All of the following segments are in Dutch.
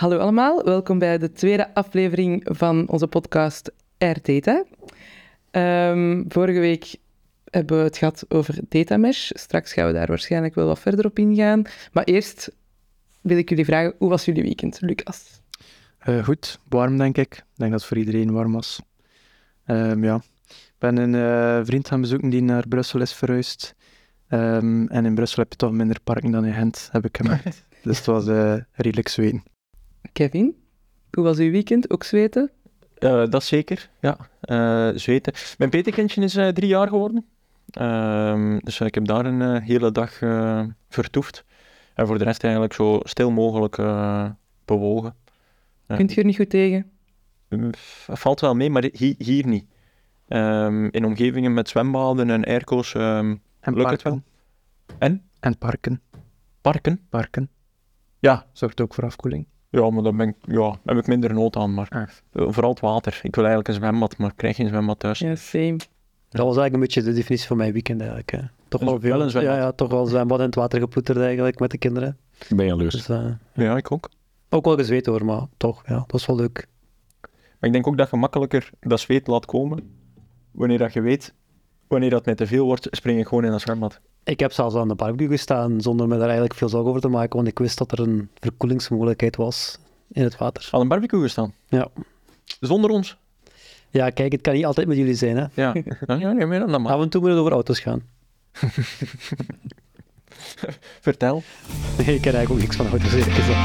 Hallo allemaal, welkom bij de tweede aflevering van onze podcast Air Data. Ehm, vorige week hebben we het gehad over datamesh. Straks gaan we daar waarschijnlijk wel wat verder op ingaan. Maar eerst wil ik jullie vragen, hoe was jullie weekend, Lucas? Uh, goed, warm denk ik. Ik denk dat het voor iedereen warm was. Um, ja. Ik ben een uh, vriend gaan bezoeken die naar Brussel is verhuisd. Um, en in Brussel heb je toch minder parken dan in Gent, heb ik gemerkt. dus het was uh, redelijk zweten. Kevin, hoe was uw weekend? Ook zweten? Uh, dat zeker, ja. Uh, zweten. Mijn petekindje is uh, drie jaar geworden. Ehm, dus ik heb daar een hele dag vertoefd. En voor de rest eigenlijk zo stil mogelijk bewogen. Kunt je er niet goed tegen? valt wel mee, maar hi hier niet. Um, in omgevingen met zwembaden en airco's um, en lukt het wel. En? En parken. Parken? Parken. Ja. Zorgt ook voor afkoeling. Ja, maar daar ben ik, ja, heb ik minder nood aan. Maar ah. vooral het water. Ik wil eigenlijk een zwembad, maar ik krijg geen zwembad thuis. Ja, same. Dat was eigenlijk een beetje de definitie van mijn weekend eigenlijk. Hè. Toch wel veel. Een ja, ja, toch wel zwembad in het water geploeterd eigenlijk met de kinderen. Ik ben jaloers. Dus, uh, ja, ik ook. Ook wel gezweet hoor, maar toch, ja, dat was wel leuk. Maar ik denk ook dat je makkelijker dat zweet laat komen wanneer dat je weet, wanneer dat met te veel wordt, spring ik gewoon in een zwembad. Ik heb zelfs aan de barbecue gestaan zonder me daar eigenlijk veel zorgen over te maken, want ik wist dat er een verkoelingsmogelijkheid was in het water. Aan een barbecue gestaan? Ja. Zonder ons? Ja, kijk, het kan niet altijd met jullie zijn, hè? Ja, ja, nee, meer dan dat maar. Af en toe moet het over auto's gaan. Vertel. Nee, ik ken eigenlijk ook niks van auto's, eerlijk gezegd.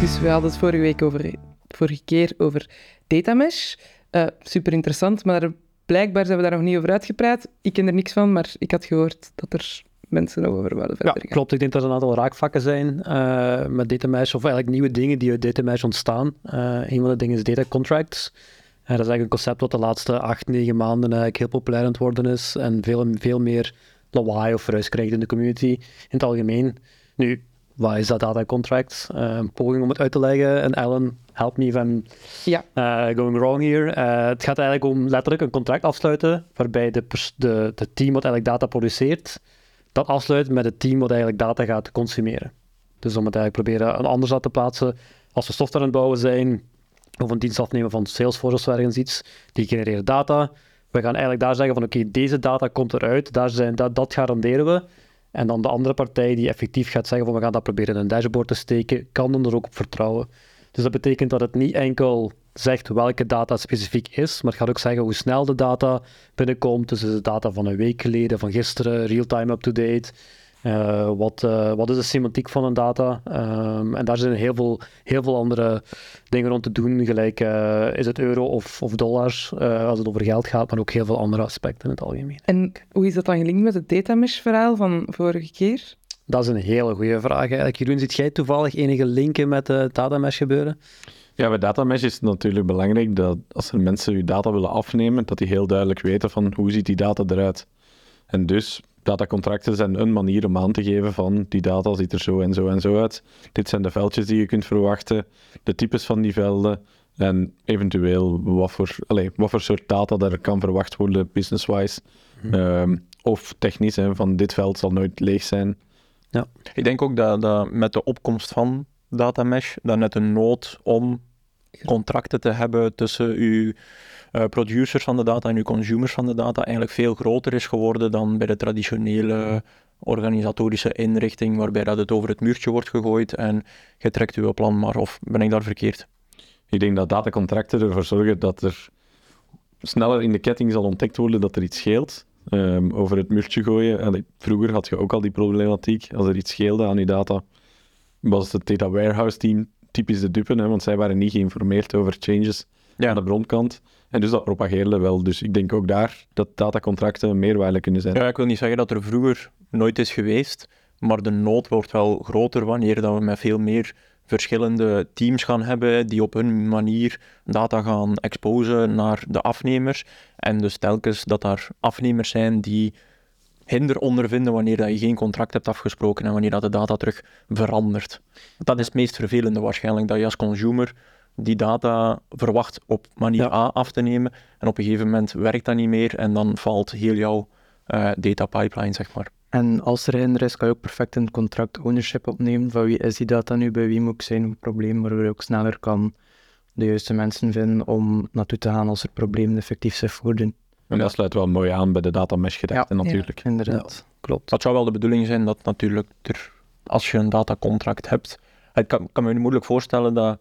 Dus we hadden het vorige week over vorige keer over datamesh. Uh, super interessant, maar blijkbaar zijn we daar nog niet over uitgepraat. Ik ken er niks van, maar ik had gehoord dat er mensen nog over wilden verder ja, klopt. Ik denk dat er een aantal raakvakken zijn uh, met datamesh, of eigenlijk nieuwe dingen die uit datamesh ontstaan. Uh, een van de dingen is data contracts. Dat is eigenlijk een concept wat de laatste acht, negen maanden eigenlijk heel populair aan het worden is en veel, veel meer lawaai of ruis krijgt in de community in het algemeen. Nu, wat is dat data contract? Uh, een poging om het uit te leggen. En Ellen, help me if I'm ja. uh, going wrong here. Uh, het gaat eigenlijk om letterlijk een contract afsluiten waarbij de, de, de team wat eigenlijk data produceert, dat afsluit met het team wat eigenlijk data gaat consumeren. Dus om het eigenlijk proberen een anders te plaatsen. Als we software aan het bouwen zijn, of een dienst afnemen van Salesforce of ergens iets, die genereren data. We gaan eigenlijk daar zeggen van oké, deze data komt eruit, daar zijn, dat, dat garanderen we. En dan de andere partij die effectief gaat zeggen van we gaan dat proberen in een dashboard te steken, kan dan er ook op vertrouwen. Dus dat betekent dat het niet enkel zegt welke data specifiek is, maar het gaat ook zeggen hoe snel de data binnenkomt. Dus is het data van een week geleden, van gisteren, real-time up-to-date. Uh, wat, uh, wat is de semantiek van een data? Um, en daar zijn heel veel, heel veel andere dingen rond te doen, gelijk uh, is het euro of, of dollars, als het over geld gaat, maar ook heel veel andere aspecten in het algemeen. En hoe is dat dan gelinkt met het datamesh-verhaal van vorige keer? Dat is een hele goede vraag eigenlijk. Jeroen, ziet jij toevallig enige linken met het datamesh gebeuren? Ja, bij datamesh is het natuurlijk belangrijk dat als er mensen je data willen afnemen, dat die heel duidelijk weten van hoe ziet die data eruit. En dus datacontracten zijn een manier om aan te geven van die data ziet er zo en zo en zo uit. Dit zijn de veldjes die je kunt verwachten, de types van die velden en eventueel wat voor, allez, wat voor soort data er kan verwacht worden business-wise. Mhm. Ehm, of technisch, hè, van dit veld zal nooit leeg zijn. Ja. Ik denk ook dat, dat met de opkomst van datamesh, dat net een nood om contracten te hebben tussen uw uh, producers van de data en uw consumers van de data eigenlijk veel groter is geworden dan bij de traditionele organisatorische inrichting, waarbij dat het over het muurtje wordt gegooid en je trekt uw plan maar, of ben ik daar verkeerd? Ik denk dat datacontracten ervoor zorgen dat er sneller in de ketting zal ontdekt worden dat er iets scheelt. Um, over het muurtje gooien. vroeger had je ook al die problematiek. Als er iets scheelde aan je data, was het data warehouse team typisch de dupe, hè, want zij waren niet geïnformeerd over changes ja. aan de bronkant. En dus dat propageerde wel. Dus ik denk ook daar dat datacontracten meerwaarde kunnen zijn. Ja, ik wil niet zeggen dat er vroeger nooit is geweest, maar de nood wordt wel groter wanneer dat we met veel meer verschillende teams gaan hebben die op hun manier data gaan exposen naar de afnemers. En dus telkens dat daar afnemers zijn die hinder ondervinden wanneer dat je geen contract hebt afgesproken en wanneer dat de data terug verandert. Dat is het meest vervelende waarschijnlijk, dat je als consumer die data verwacht op manier A af te nemen en op een gegeven moment werkt dat niet meer en dan valt heel jouw eh, data pipeline, zeg maar. En als er hinder is, kan je ook perfect een contract ownership opnemen. Van wie is die data nu, bij wie moet ik zijn, een probleem, waardoor je ook sneller kan de juiste mensen vinden om naartoe te gaan als er problemen effectief zich voordoen. En dat sluit wel mooi aan bij de data mesh gedachte natuurlijk. Inderdaad. Klopt. Dat zou wel de bedoeling zijn dat natuurlijk er, als je een datacontract hebt, ik kan, kan me nu moeilijk voorstellen dat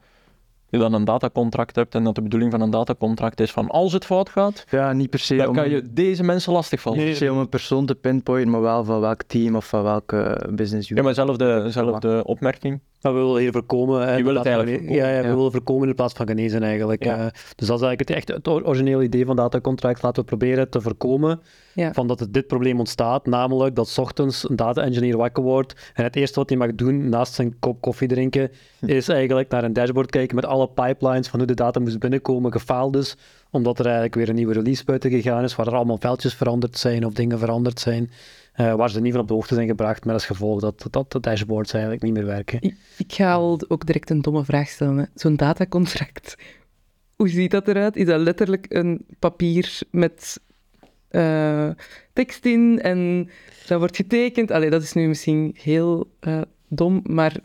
je dan een datacontract hebt en dat de bedoeling van een datacontract is van als het fout gaat, Ja, niet per se dan om, kan je deze mensen lastigvallen. niet per se om een persoon te pinpointen, maar wel van welk team of van welke business Ja, unit. maar zelfde, zelfde opmerking. Maar we willen hier voorkomen. Je in wil het plaats van eigenlijk Ja, ja, we Ja. willen voorkomen in plaats van genezen eigenlijk. Ja. eh. dus dat is eigenlijk het, echt het or- originele idee van datacontract. Laten we proberen te voorkomen Ja. van dat er dit probleem ontstaat. Namelijk dat 's ochtends een data-engineer wakker wordt en het eerste wat hij mag doen naast zijn kop koffie drinken, is eigenlijk naar een dashboard kijken met alle pipelines van hoe de data moest binnenkomen, gefaald is, omdat er eigenlijk weer een nieuwe release buiten gegaan is, waar er allemaal veldjes veranderd zijn of dingen veranderd zijn. Eh, waar ze niet van op de hoogte zijn gebracht, met als gevolg dat, dat de dashboards eigenlijk niet meer werken. Ik, ik ga al ook direct een domme vraag stellen. Zo'n datacontract, hoe ziet dat eruit? Is dat letterlijk een papier met eh, tekst in en dat wordt getekend? Allee, dat is nu misschien heel eh, dom, maar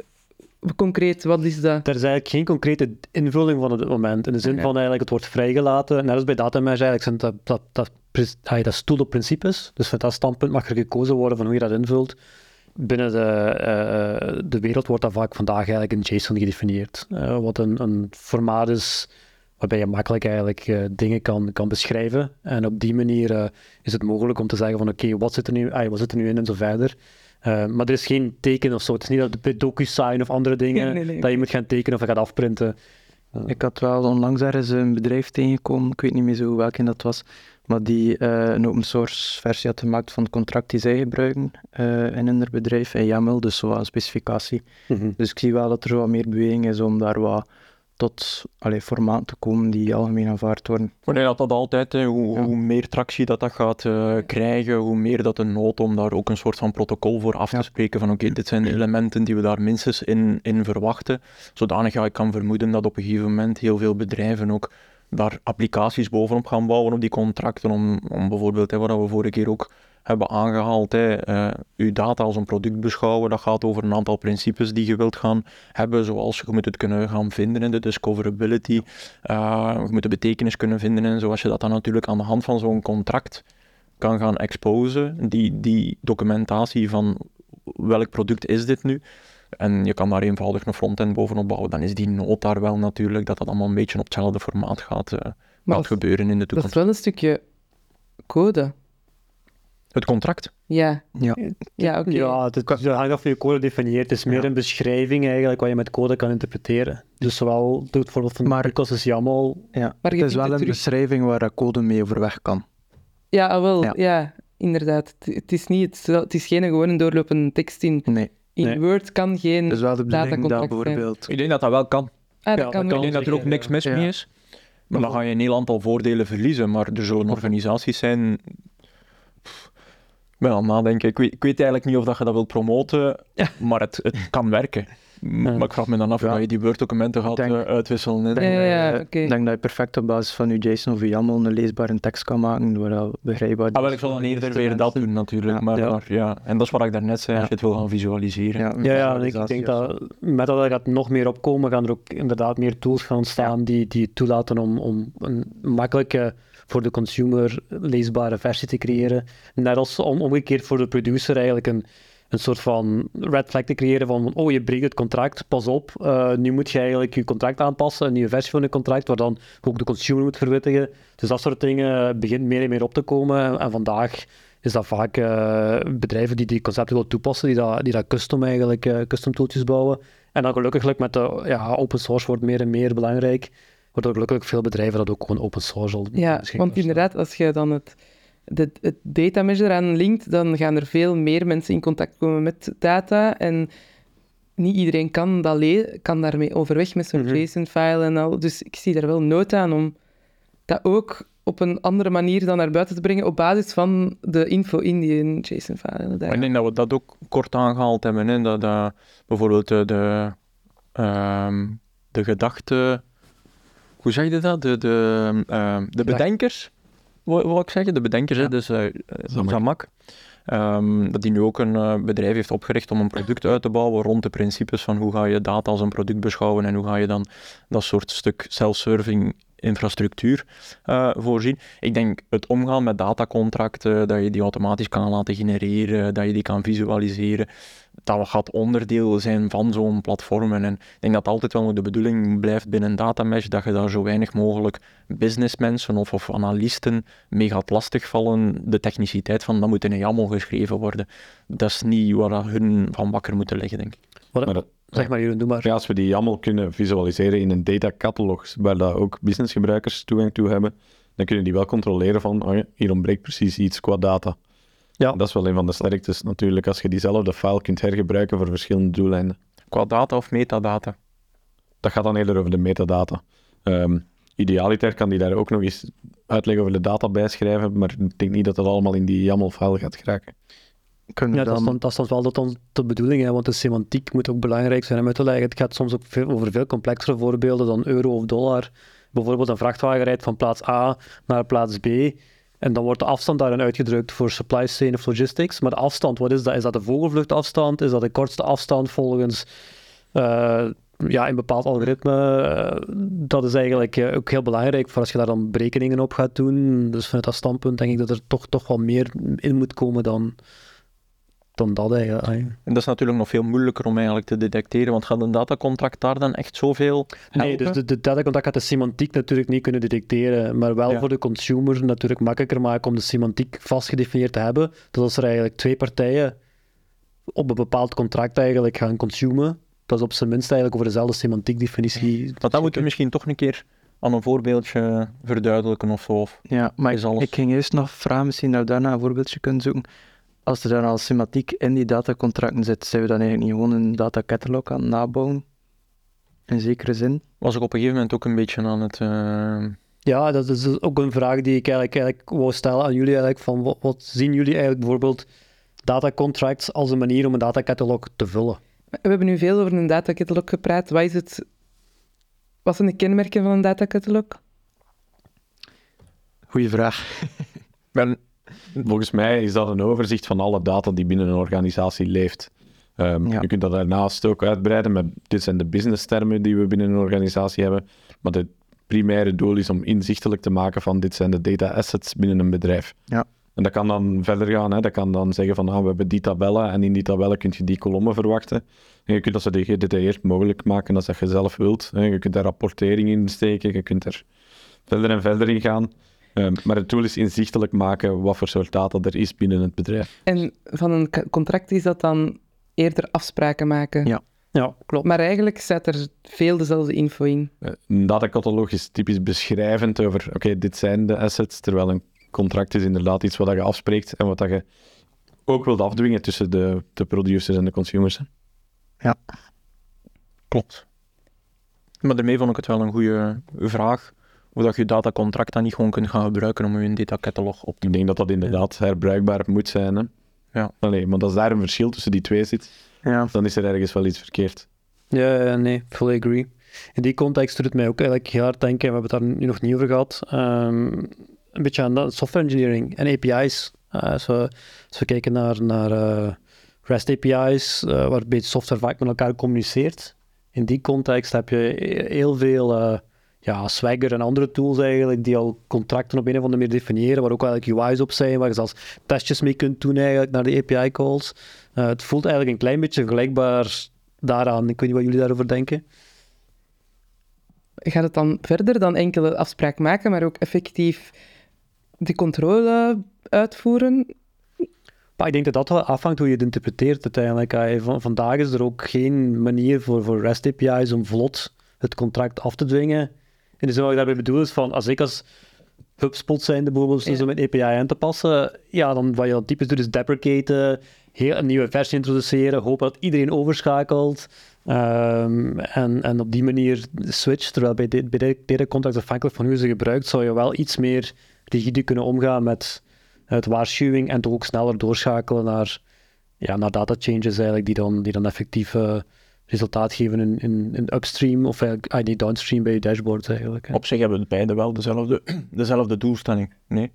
concreet, wat is dat? Er is eigenlijk geen concrete invulling van dit moment. In de zin van eigenlijk het wordt vrijgelaten. Net als bij datamesh eigenlijk zijn dat, dat, dat, dat stoel op principes. Dus van dat standpunt mag er gekozen worden van hoe je dat invult. Binnen de, eh, de wereld wordt dat vaak vandaag eigenlijk in JSON gedefinieerd. Eh, wat een, een formaat is waarbij je makkelijk eigenlijk eh, dingen kan, kan beschrijven. En op die manier eh, is het mogelijk om te zeggen van oké, wat zit er nu, ah, wat zit er nu in en zo verder. Eh, maar er is geen teken of zo. Het is niet dat bij DocuSign of andere dingen Nee, nee. dat je moet gaan tekenen of gaat afprinten. Ik had wel onlangs ergens een bedrijf tegengekomen, ik weet niet meer zo welke dat was, maar die eh, een open source versie had gemaakt van het contract die zij gebruiken eh, in hun bedrijf, in YAML, dus zo wat een specificatie. Dus ik zie wel dat er wat meer beweging is om daar wat tot allee, formaat te komen die algemeen aanvaard worden. Denk dat dat altijd, hè, hoe, Ja. hoe meer tractie dat, dat gaat eh, krijgen, hoe meer dat een nood om daar ook een soort van protocol voor af te Ja. spreken van oké, dit zijn de elementen die we daar minstens in, in verwachten. Zodanig ja, ik kan vermoeden dat op een gegeven moment heel veel bedrijven ook daar applicaties bovenop gaan bouwen op die contracten, om, om bijvoorbeeld, hè, wat we vorige keer ook hebben aangehaald, hè, eh, uw data als een product beschouwen, dat gaat over een aantal principes die je wilt gaan hebben, zoals je moet het kunnen gaan vinden in de discoverability, eh, je moet de betekenis kunnen vinden en zoals je dat dan natuurlijk aan de hand van zo'n contract kan gaan exposen, die, die documentatie van welk product is dit nu, en je kan daar eenvoudig een frontend bovenop bouwen, dan is die nood daar wel natuurlijk, dat dat allemaal een beetje op hetzelfde formaat gaat, eh, gaat gebeuren in de dat is toekomst. wel een stukje code. Het contract. Ja, Ja, ja oké. Ja, het, het hangt af van je code definieert. Het is meer Ja. een beschrijving eigenlijk wat je met code kan interpreteren. Dus zowel het voorbeeld van Maar- Lucas is YAML. ja. Maar je het is wel een terug- beschrijving waar dat code mee overweg kan. Ja, ah, wel, ja. Ja. inderdaad. Het, het is niet, het, is geen gewoon een doorlopende tekst in. Nee, In Nee. Word kan geen... is wel de bedoeling dat zijn. bijvoorbeeld... Ik denk dat dat wel kan. ah, ja, dat dat kan kan Ik denk dat er ook niks mis Ja. mee is. Maar dan ga je een heel aantal voordelen verliezen. Maar er zullen organisaties zijn. Ben aan het nadenken. Ik weet, ik weet eigenlijk niet of dat je dat wilt promoten, maar het, het kan werken. Ja. Maar ik vraag me dan af Ja. hoe je die Word-documenten gaat Denk- eh, uitwisselen. Eh. Ik denk dat je perfect op basis van je JSON of je YAML een leesbare tekst kan maken, waar dat begrijpbaar Ah, wel, ik zal dan eerder weer dat doen natuurlijk. Ja. maar, Ja. maar ja. En dat is wat ik daarnet zei, als je het wil gaan visualiseren. Ja, Ja, ja ik denk dat met dat er gaat nog meer opkomen, gaan er ook inderdaad meer tools gaan staan die, die het toelaten om, om een makkelijke, voor de consumer leesbare versie te creëren. Net als om, omgekeerd voor de producer eigenlijk een, een soort van red flag te creëren van oh, je breekt het contract, pas op, eh, nu moet je eigenlijk je contract aanpassen, een nieuwe versie van het contract, waar dan ook de consumer moet verwittigen. Dus dat soort dingen begint meer en meer op te komen. En vandaag is dat vaak eh, bedrijven die die concepten willen toepassen, die dat, die dat custom eigenlijk, eh, custom tooltjes bouwen. En dan gelukkig met de ja, open source wordt meer en meer belangrijk, waardoor gelukkig veel bedrijven dat ook gewoon open source al Ja, want inderdaad, als je dan het, de, het data mesh eraan linkt, dan gaan er veel meer mensen in contact komen met data. En niet iedereen kan, dat le- kan daarmee overweg met zo'n Mhm. JSON-file en al. Dus ik zie daar wel nood aan om dat ook op een andere manier dan naar buiten te brengen op basis van de info in die JSON-file. Ik denk dat we dat ook kort aangehaald hebben. Hè? Dat, dat bijvoorbeeld de, de, ehm, de gedachte... Hoe zeg je dat? De, de, ehm, de bedenkers wat ik zeggen, de bedenkers, hè, dus eh, Zamak. Zamak. Ehm, dat die nu ook een eh, bedrijf heeft opgericht om een product uit te bouwen rond de principes van hoe ga je data als een product beschouwen en hoe ga je dan dat soort stuk self-serving infrastructuur eh, voorzien. Ik denk het omgaan met datacontracten, dat je die automatisch kan laten genereren, dat je die kan visualiseren, dat gaat onderdeel zijn van zo'n platformen. En ik denk dat altijd wel de bedoeling blijft binnen Datamesh dat je daar zo weinig mogelijk businessmensen of, of analisten mee gaat lastigvallen. De techniciteit van dat moet in een YAML geschreven worden. Dat is niet waar hun van wakker moeten liggen, denk ik. Maar dat- Zeg maar, Jeroen, doe maar. Ja, als we die YAML kunnen visualiseren in een data catalog, waar dat ook businessgebruikers toegang toe hebben, dan kunnen die wel controleren van, oh ja, hier ontbreekt precies iets qua data. Ja. Dat is wel een van de sterktes natuurlijk, als je diezelfde file kunt hergebruiken voor verschillende doeleinden. Qua data of metadata. Dat gaat dan eerder over de metadata. Ehm idealiter kan die daar ook nog eens uitleg over de data bijschrijven, maar ik denk niet dat dat allemaal in die YAML-file gaat geraken. Kunnen Ja, dat is, dan... dan, dat is dan wel dat dan de bedoeling, hè, want de semantiek moet ook belangrijk zijn om uit te leggen. Het gaat soms ook veel, over veel complexere voorbeelden dan euro of dollar. Bijvoorbeeld een vrachtwagen rijdt van plaats A naar plaats B. En dan wordt de afstand daarin uitgedrukt voor supply chain of logistics. Maar de afstand, wat is dat? Is dat de vogelvluchtafstand? Is dat de kortste afstand volgens eh, ja, een bepaald algoritme? Eh, dat is eigenlijk eh, ook heel belangrijk voor als je daar dan berekeningen op gaat doen. Dus vanuit dat standpunt denk ik dat er toch, toch wel meer in moet komen dan, dan dat eigenlijk. Ja. En dat is natuurlijk nog veel moeilijker om eigenlijk te detecteren, want gaat een datacontract daar dan echt zoveel Nee, dus de, de datacontact gaat de semantiek natuurlijk niet kunnen detecteren, maar wel Ja. voor de consumer natuurlijk makkelijker maken om de semantiek vast gedefinieerd te hebben. Dus als er eigenlijk twee partijen op een bepaald contract eigenlijk gaan consumen, dat is op zijn minst eigenlijk over dezelfde semantiekdefinitie. Want dat moeten we misschien toch een keer aan een voorbeeldje verduidelijken of zo. Of... Ja, maar is ik, alles. ik ging eerst nog vragen, misschien dat we daarna een voorbeeldje kunnen zoeken. Als er dan al semantiek in die datacontracten zit, zijn we dan eigenlijk niet gewoon een datacatalog aan het nabouwen? In zekere zin. Was ik op een gegeven moment ook een beetje aan het... eh, Ja, dat is dus ook een vraag die ik eigenlijk, eigenlijk wou stellen aan jullie. Eigenlijk, van wat, wat zien jullie eigenlijk bijvoorbeeld datacontracts als een manier om een datacatalog te vullen? We hebben nu veel over een datacatalog gepraat. Wat, is het, wat zijn de kenmerken van een datacatalog? Goeie vraag. ben, Volgens mij is dat een overzicht van alle data die binnen een organisatie leeft. Ehm, Ja. Je kunt dat daarnaast ook uitbreiden met dit zijn de businesstermen die we binnen een organisatie hebben. Maar het primaire doel is om inzichtelijk te maken van dit zijn de data assets binnen een bedrijf. Ja. En dat kan dan verder gaan. Hè. Dat kan dan zeggen van ah, we hebben die tabellen en in die tabellen kun je die kolommen verwachten. En je kunt dat zo gedetailleerd mogelijk maken als dat je zelf wilt. hè. Je kunt daar rapportering in steken, je kunt er verder en verder in gaan. Ehm, maar het doel is inzichtelijk maken wat voor soort data er is binnen het bedrijf. En van een contract is dat dan eerder afspraken maken. Ja. Ja, klopt. Maar eigenlijk staat er veel dezelfde info in. Eh, Een datacatalog is typisch beschrijvend over, oké, dit zijn de assets, terwijl een contract is inderdaad iets wat dat je afspreekt en wat dat je ook wilt afdwingen tussen de, de producers en de consumers. hè. klopt. Maar daarmee vond ik het wel een goede vraag. Hoe dat je datacontract dan niet gewoon kunt gaan gebruiken om je datacatalog op te Ik denk dat dat inderdaad herbruikbaar moet zijn. Hè? Ja. Allee, maar als daar een verschil tussen die twee zit, Ja. dan is er ergens wel iets verkeerd. Ja, ja, nee, fully agree. In die context doet het mij ook eigenlijk heel hard denken, we hebben het daar nu nog niet over gehad, ehm, een beetje aan software engineering en API's. Eh, als, we, als we kijken naar, naar eh, REST API's, eh, waarbij software vaak met elkaar communiceert. In die context heb je heel veel eh, ja, Swagger en andere tools eigenlijk, die al contracten op een of andere manier definiëren, waar ook eigenlijk UI's op zijn, waar je zelfs testjes mee kunt doen eigenlijk naar de API calls. Eh, het voelt eigenlijk een klein beetje vergelijkbaar daaraan. Ik weet niet wat jullie daarover denken. Gaat het dan verder dan enkele afspraak maken, maar ook effectief de controle uitvoeren? Maar ik denk dat dat wel afhangt hoe je het interpreteert uiteindelijk. Van- vandaag is er ook geen manier voor, voor REST API's om vlot het contract af te dwingen. En de zin wat ik daarbij bedoel is van, als ik als HubSpot zijnde bijvoorbeeld Ja. zo met API aan te passen, ja, dan wat je dan typisch doet is deprecaten, heel een nieuwe versie introduceren, hopen dat iedereen overschakelt ehm, en, en op die manier switcht. Terwijl bij, dit, bij dit- data contract, afhankelijk van hoe je ze gebruikt, zou je wel iets meer rigide kunnen omgaan met het waarschuwing en toch ook sneller doorschakelen naar, ja, naar data changes eigenlijk, die dan, die dan effectief eh, resultaat geven in, in, in upstream of eigenlijk ah, nee, downstream bij je dashboard eigenlijk. hè. Op zich hebben we beide wel dezelfde, dezelfde doelstelling. Nee,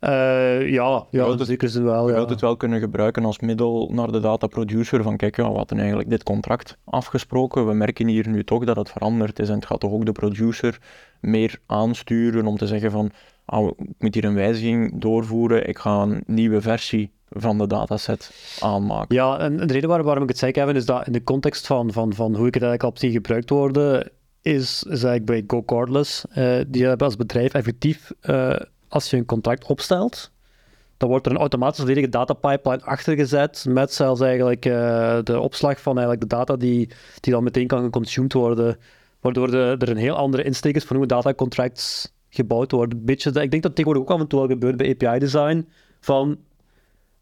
Eh, ja, ja zeker zin wel. je Ja. wilt het wel kunnen gebruiken als middel naar de data producer van kijk, ja, we hadden eigenlijk dit contract afgesproken. We merken hier nu toch dat het veranderd is en het gaat toch ook de producer meer aansturen om te zeggen van ah, ik moet hier een wijziging doorvoeren, ik ga een nieuwe versie van de dataset aanmaken. Ja, en de reden waar, waarom ik het zei, Kevin, is dat in de context van, van, van hoe ik het eigenlijk op zie gebruikt worden, is, is eigenlijk bij Go Cordless, eh, die hebben als bedrijf effectief, eh, als je een contract opstelt, dan wordt er een automatisch volledige datapipeline achtergezet, met zelfs eigenlijk eh, de opslag van eigenlijk de data die, die dan meteen kan geconsumed worden, waardoor er een heel andere insteek is van hoe datacontracts gebouwd worden. Beetje, ik denk dat tegenwoordig ook af en toe al gebeurt bij API-design, van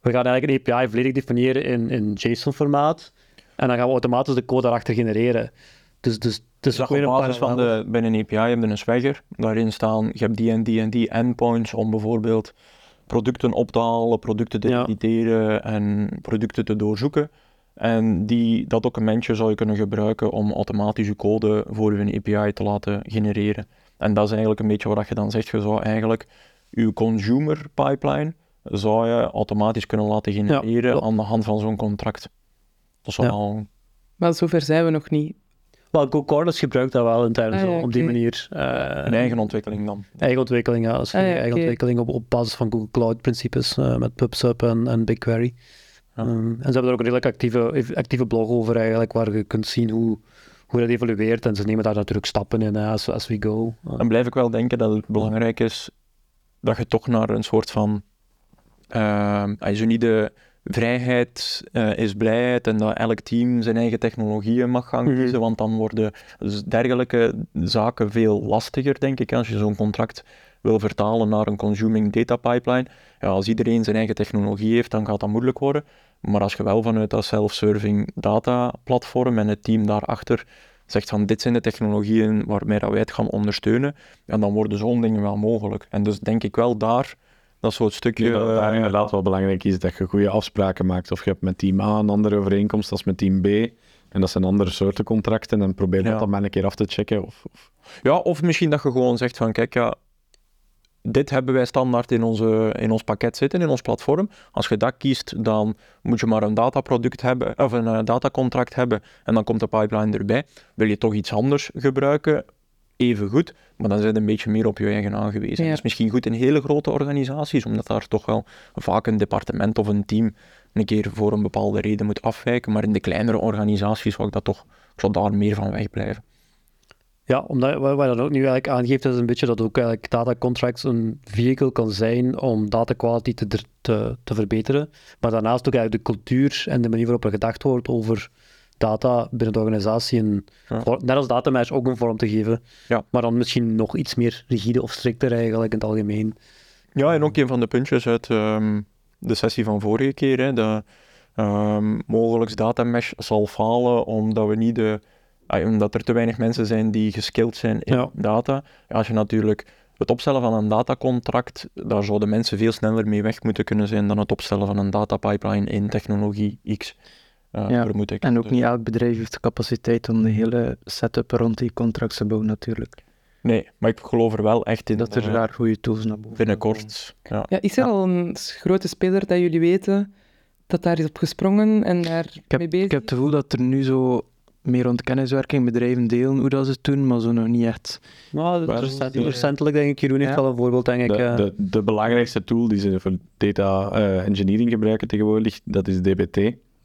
we gaan eigenlijk een API volledig definiëren in, in JSON-formaat. En dan gaan we automatisch de code daarachter genereren. Dus, dus, dus weer op basis van de, bij een API heb je een swagger. Daarin staan, je hebt die en die en die endpoints om bijvoorbeeld producten op te halen, producten te Ja. editeren en producten te doorzoeken. En die, dat documentje zou je kunnen gebruiken om automatisch je code voor je API te laten genereren. En dat is eigenlijk een beetje wat je dan zegt. Je zou eigenlijk je consumer pipeline zou je automatisch kunnen laten genereren Ja. aan de hand van zo'n contract. Dat zou Ja. al Maar zover zijn we nog niet. Wel, Cordless gebruikt dat wel intern Ah, zo, ja, op die manier. eh, een eigen ontwikkeling dan. eigen ontwikkeling, ja. Dus Ah, ja, eigen ontwikkeling op, op basis van Google Cloud principes eh, met PubSub en, en BigQuery. Ja. Ehm, en ze hebben er ook een redelijk actieve, actieve blog over eigenlijk, waar je kunt zien hoe, hoe dat evolueert. En ze nemen daar natuurlijk stappen in, as, as we go. Dan blijf ik wel denken dat het belangrijk is dat je toch naar een soort van. Ehm als je niet de vrijheid eh, is blijheid en dat elk team zijn eigen technologieën mag gaan Mhm. kiezen, want dan worden dus dergelijke zaken veel lastiger, denk ik, als je zo'n contract wil vertalen naar een consuming data pipeline. Ja, als iedereen zijn eigen technologie heeft, dan gaat dat moeilijk worden. Maar als je wel vanuit dat self-serving data platform en het team daarachter zegt van dit zijn de technologieën waarmee dat wij het gaan ondersteunen, en dan worden zo'n dingen wel mogelijk. En dus denk ik wel daar, dat soort stukje... Ja, dat eh, daar inderdaad wel belangrijk is dat je goede afspraken maakt. Of je hebt met team A een andere overeenkomst als met team B. En dat zijn andere soorten contracten. En probeer dat dan maar een keer af te checken. Of, of- Ja, of misschien dat je gewoon zegt van kijk, ja, dit hebben wij standaard in, onze, in ons pakket zitten, in ons platform. Als je dat kiest, dan moet je maar een dataproduct hebben, of een eh, datacontract hebben, en dan komt de pipeline erbij. Wil je toch iets anders gebruiken, even goed, maar dan zijn een beetje meer op je eigen aangewezen. Ja. Dat is misschien goed in hele grote organisaties, omdat daar toch wel vaak een departement of een team een keer voor een bepaalde reden moet afwijken, maar in de kleinere organisaties zou ik dat toch, ik zou daar meer van wegblijven. Ja, omdat je dan ook nu eigenlijk aangeeft, is een beetje dat ook eigenlijk data contracts een vehicle kan zijn om data quality te, te, te verbeteren. Maar daarnaast ook eigenlijk de cultuur en de manier waarop er gedacht wordt over data binnen de organisatie, een, Ja. vor- net als datamesh, ook een vorm te geven. Ja. Maar dan misschien nog iets meer rigide of strikter eigenlijk in het algemeen. Ja, en ook een van de puntjes uit ehm, de sessie van vorige keer, hè, dat ehm mogelijk datamesh zal falen omdat we niet de, omdat er te weinig mensen zijn die geskilled zijn in Ja. data. Als je natuurlijk het opstellen van een datacontract, daar zouden mensen veel sneller mee weg moeten kunnen zijn dan het opstellen van een datapipeline in technologie X, Ja, vermoed ik. En ook Dus- niet elk bedrijf heeft de capaciteit om de hele setup rond die contracts te bouwen, natuurlijk. Nee, maar ik geloof er wel echt in Dat er eh, daar goede tools naar boven binnenkort. Ja. Ja, is er Ja. al een grote speler dat jullie weten dat daar is op gesprongen en daar Ik heb, mee bezig ik heb het gevoel dat er nu zo meer rond kenniswerking bedrijven delen hoe dat ze het doen, maar zo nog niet echt. Nou, is recent- recentelijk denk ik, Jeroen heeft Ja. wel een voorbeeld, denk ik. de, eh. de, de belangrijkste tool die ze voor data eh, engineering gebruiken tegenwoordig, dat is DBT,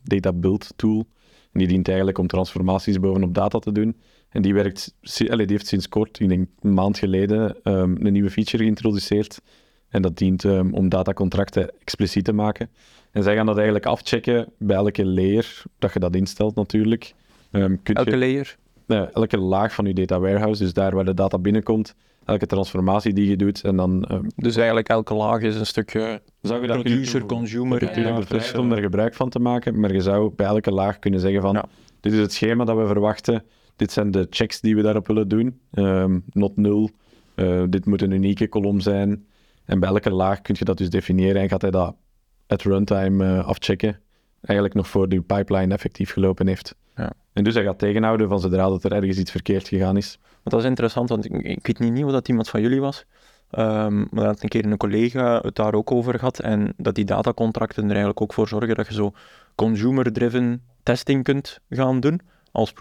Data Build Tool. En die dient eigenlijk om transformaties bovenop data te doen. En die, werkt, die heeft sinds kort, ik denk een maand geleden, ehm, een nieuwe feature geïntroduceerd. En dat dient ehm, om datacontracten expliciet te maken. En zij gaan dat eigenlijk afchecken bij elke layer, dat je dat instelt natuurlijk. Ehm, Elke je, layer. eh, elke laag van je data warehouse, dus daar waar de data binnenkomt, elke transformatie die je doet. En dan ehm, Dus eigenlijk elke laag is een stukje zou je dat producer, consumer. Natuurlijk Ja, dus, om daar gebruik van te maken, maar je zou bij elke laag kunnen zeggen van, Ja. dit is het schema dat we verwachten, dit zijn de checks die we daarop willen doen, Ehm, not nul, Eh, dit moet een unieke kolom zijn. En bij elke laag kun je dat dus definiëren en gaat hij dat at runtime eh, afchecken, eigenlijk nog voor de pipeline effectief gelopen heeft. En dus hij gaat tegenhouden van zodra dat er ergens iets verkeerd gegaan is. Want dat is interessant, want ik, ik weet niet, niet of dat iemand van jullie was. Ehm, maar daar had een keer een collega het daar ook over gehad. En dat die datacontracten er eigenlijk ook voor zorgen dat je zo consumer-driven testing kunt gaan doen. Als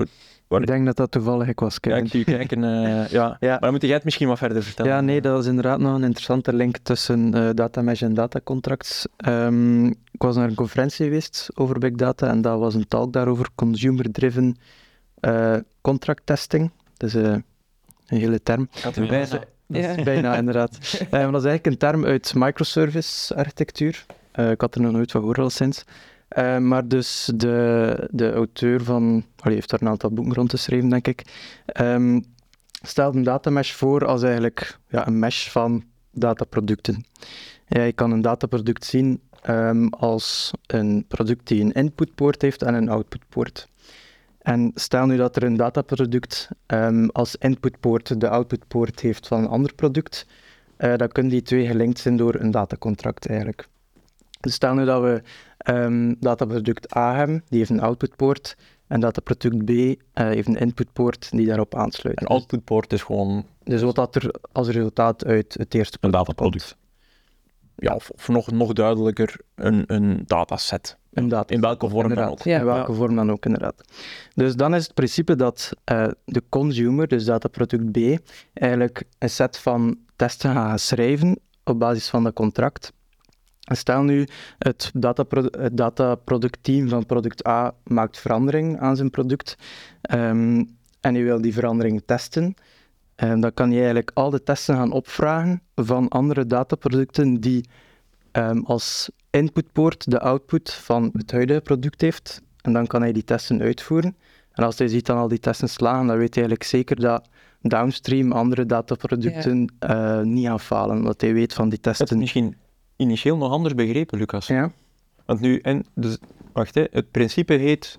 Ik denk dat dat toevallig ik was, ja, ik zie kijken. eh, ja. Ja. Maar dan moet jij het misschien wat verder vertellen. Ja, nee, dat is inderdaad nog een interessante link tussen eh data mesh en datacontracts. Ehm ik was naar een conferentie geweest over big data en dat was een talk daarover, consumer-driven eh, contract testing. Dat eh, een hele term. Er bijna- Dat is Ja. bijna, inderdaad. Eh, dat is eigenlijk een term uit microservice-architectuur. Eh, ik had er nog nooit van gehoord al sinds. Eh, maar dus de, de auteur van... Allee, heeft daar een aantal boeken rond geschreven, denk ik. ehm, stelt een datamesh voor als eigenlijk ja, een mesh van dataproducten. Ja, je kan een dataproduct zien ehm, als een product die een inputpoort heeft en een outputpoort. En stel nu dat er een dataproduct ehm, als inputpoort de outputpoort heeft van een ander product, eh, dan kunnen die twee gelinkt zijn door een datacontract eigenlijk. Dus stel nu dat we ehm, dataproduct A hebben, die heeft een outputpoort, en dataproduct B eh, heeft een inputpoort die daarop aansluit. Een outputpoort is gewoon, Dus wat dat er als resultaat uit het eerste Een product dataproduct. Ja, of, of nog, nog duidelijker, een, een dataset. Een data. In welke vorm dan Inderdaad. ook. Ja. In welke vorm dan ook, inderdaad. Dus dan is het principe dat eh, de consumer, dus dataproduct B, eigenlijk een set van testen gaat schrijven op basis van dat contract. Stel nu, het, datapro het dataproductteam van product A maakt verandering aan zijn product ehm, en je wil die verandering testen. En dan kan je eigenlijk al de testen gaan opvragen van andere dataproducten die ehm, als inputpoort de output van het huidige product heeft. En dan kan hij die testen uitvoeren. En als hij ziet dan al die testen slagen, dan weet hij eigenlijk zeker dat downstream andere dataproducten eh, niet gaan falen. Omdat hij weet van die Het is testen. misschien initieel nog anders begrepen, Lucas. Ja. Want nu, en, dus, wacht, hè, het principe heet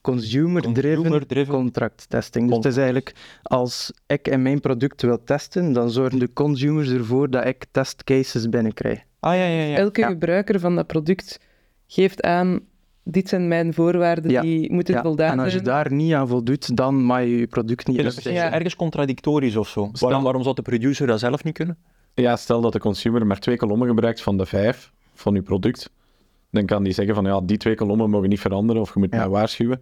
Consumer-driven consumer-driven contract testing. Dus het is eigenlijk als ik en mijn product wil testen, dan zorgen de consumers ervoor dat ik testcases binnenkrijg. Ah ja, ja, ja. Elke Ja. gebruiker van dat product geeft aan, dit zijn mijn voorwaarden, Ja. die moeten Ja, voldaan en als je zijn. daar niet aan voldoet, dan mag je je product niet dus het ergens contradictorisch of zo. Stel- Waarom, waarom zou de producer dat zelf niet kunnen? Ja, stel dat de consumer maar twee kolommen gebruikt van de vijf van uw product. Dan kan die zeggen van ja, die twee kolommen mogen niet veranderen of je moet Ja. mij waarschuwen.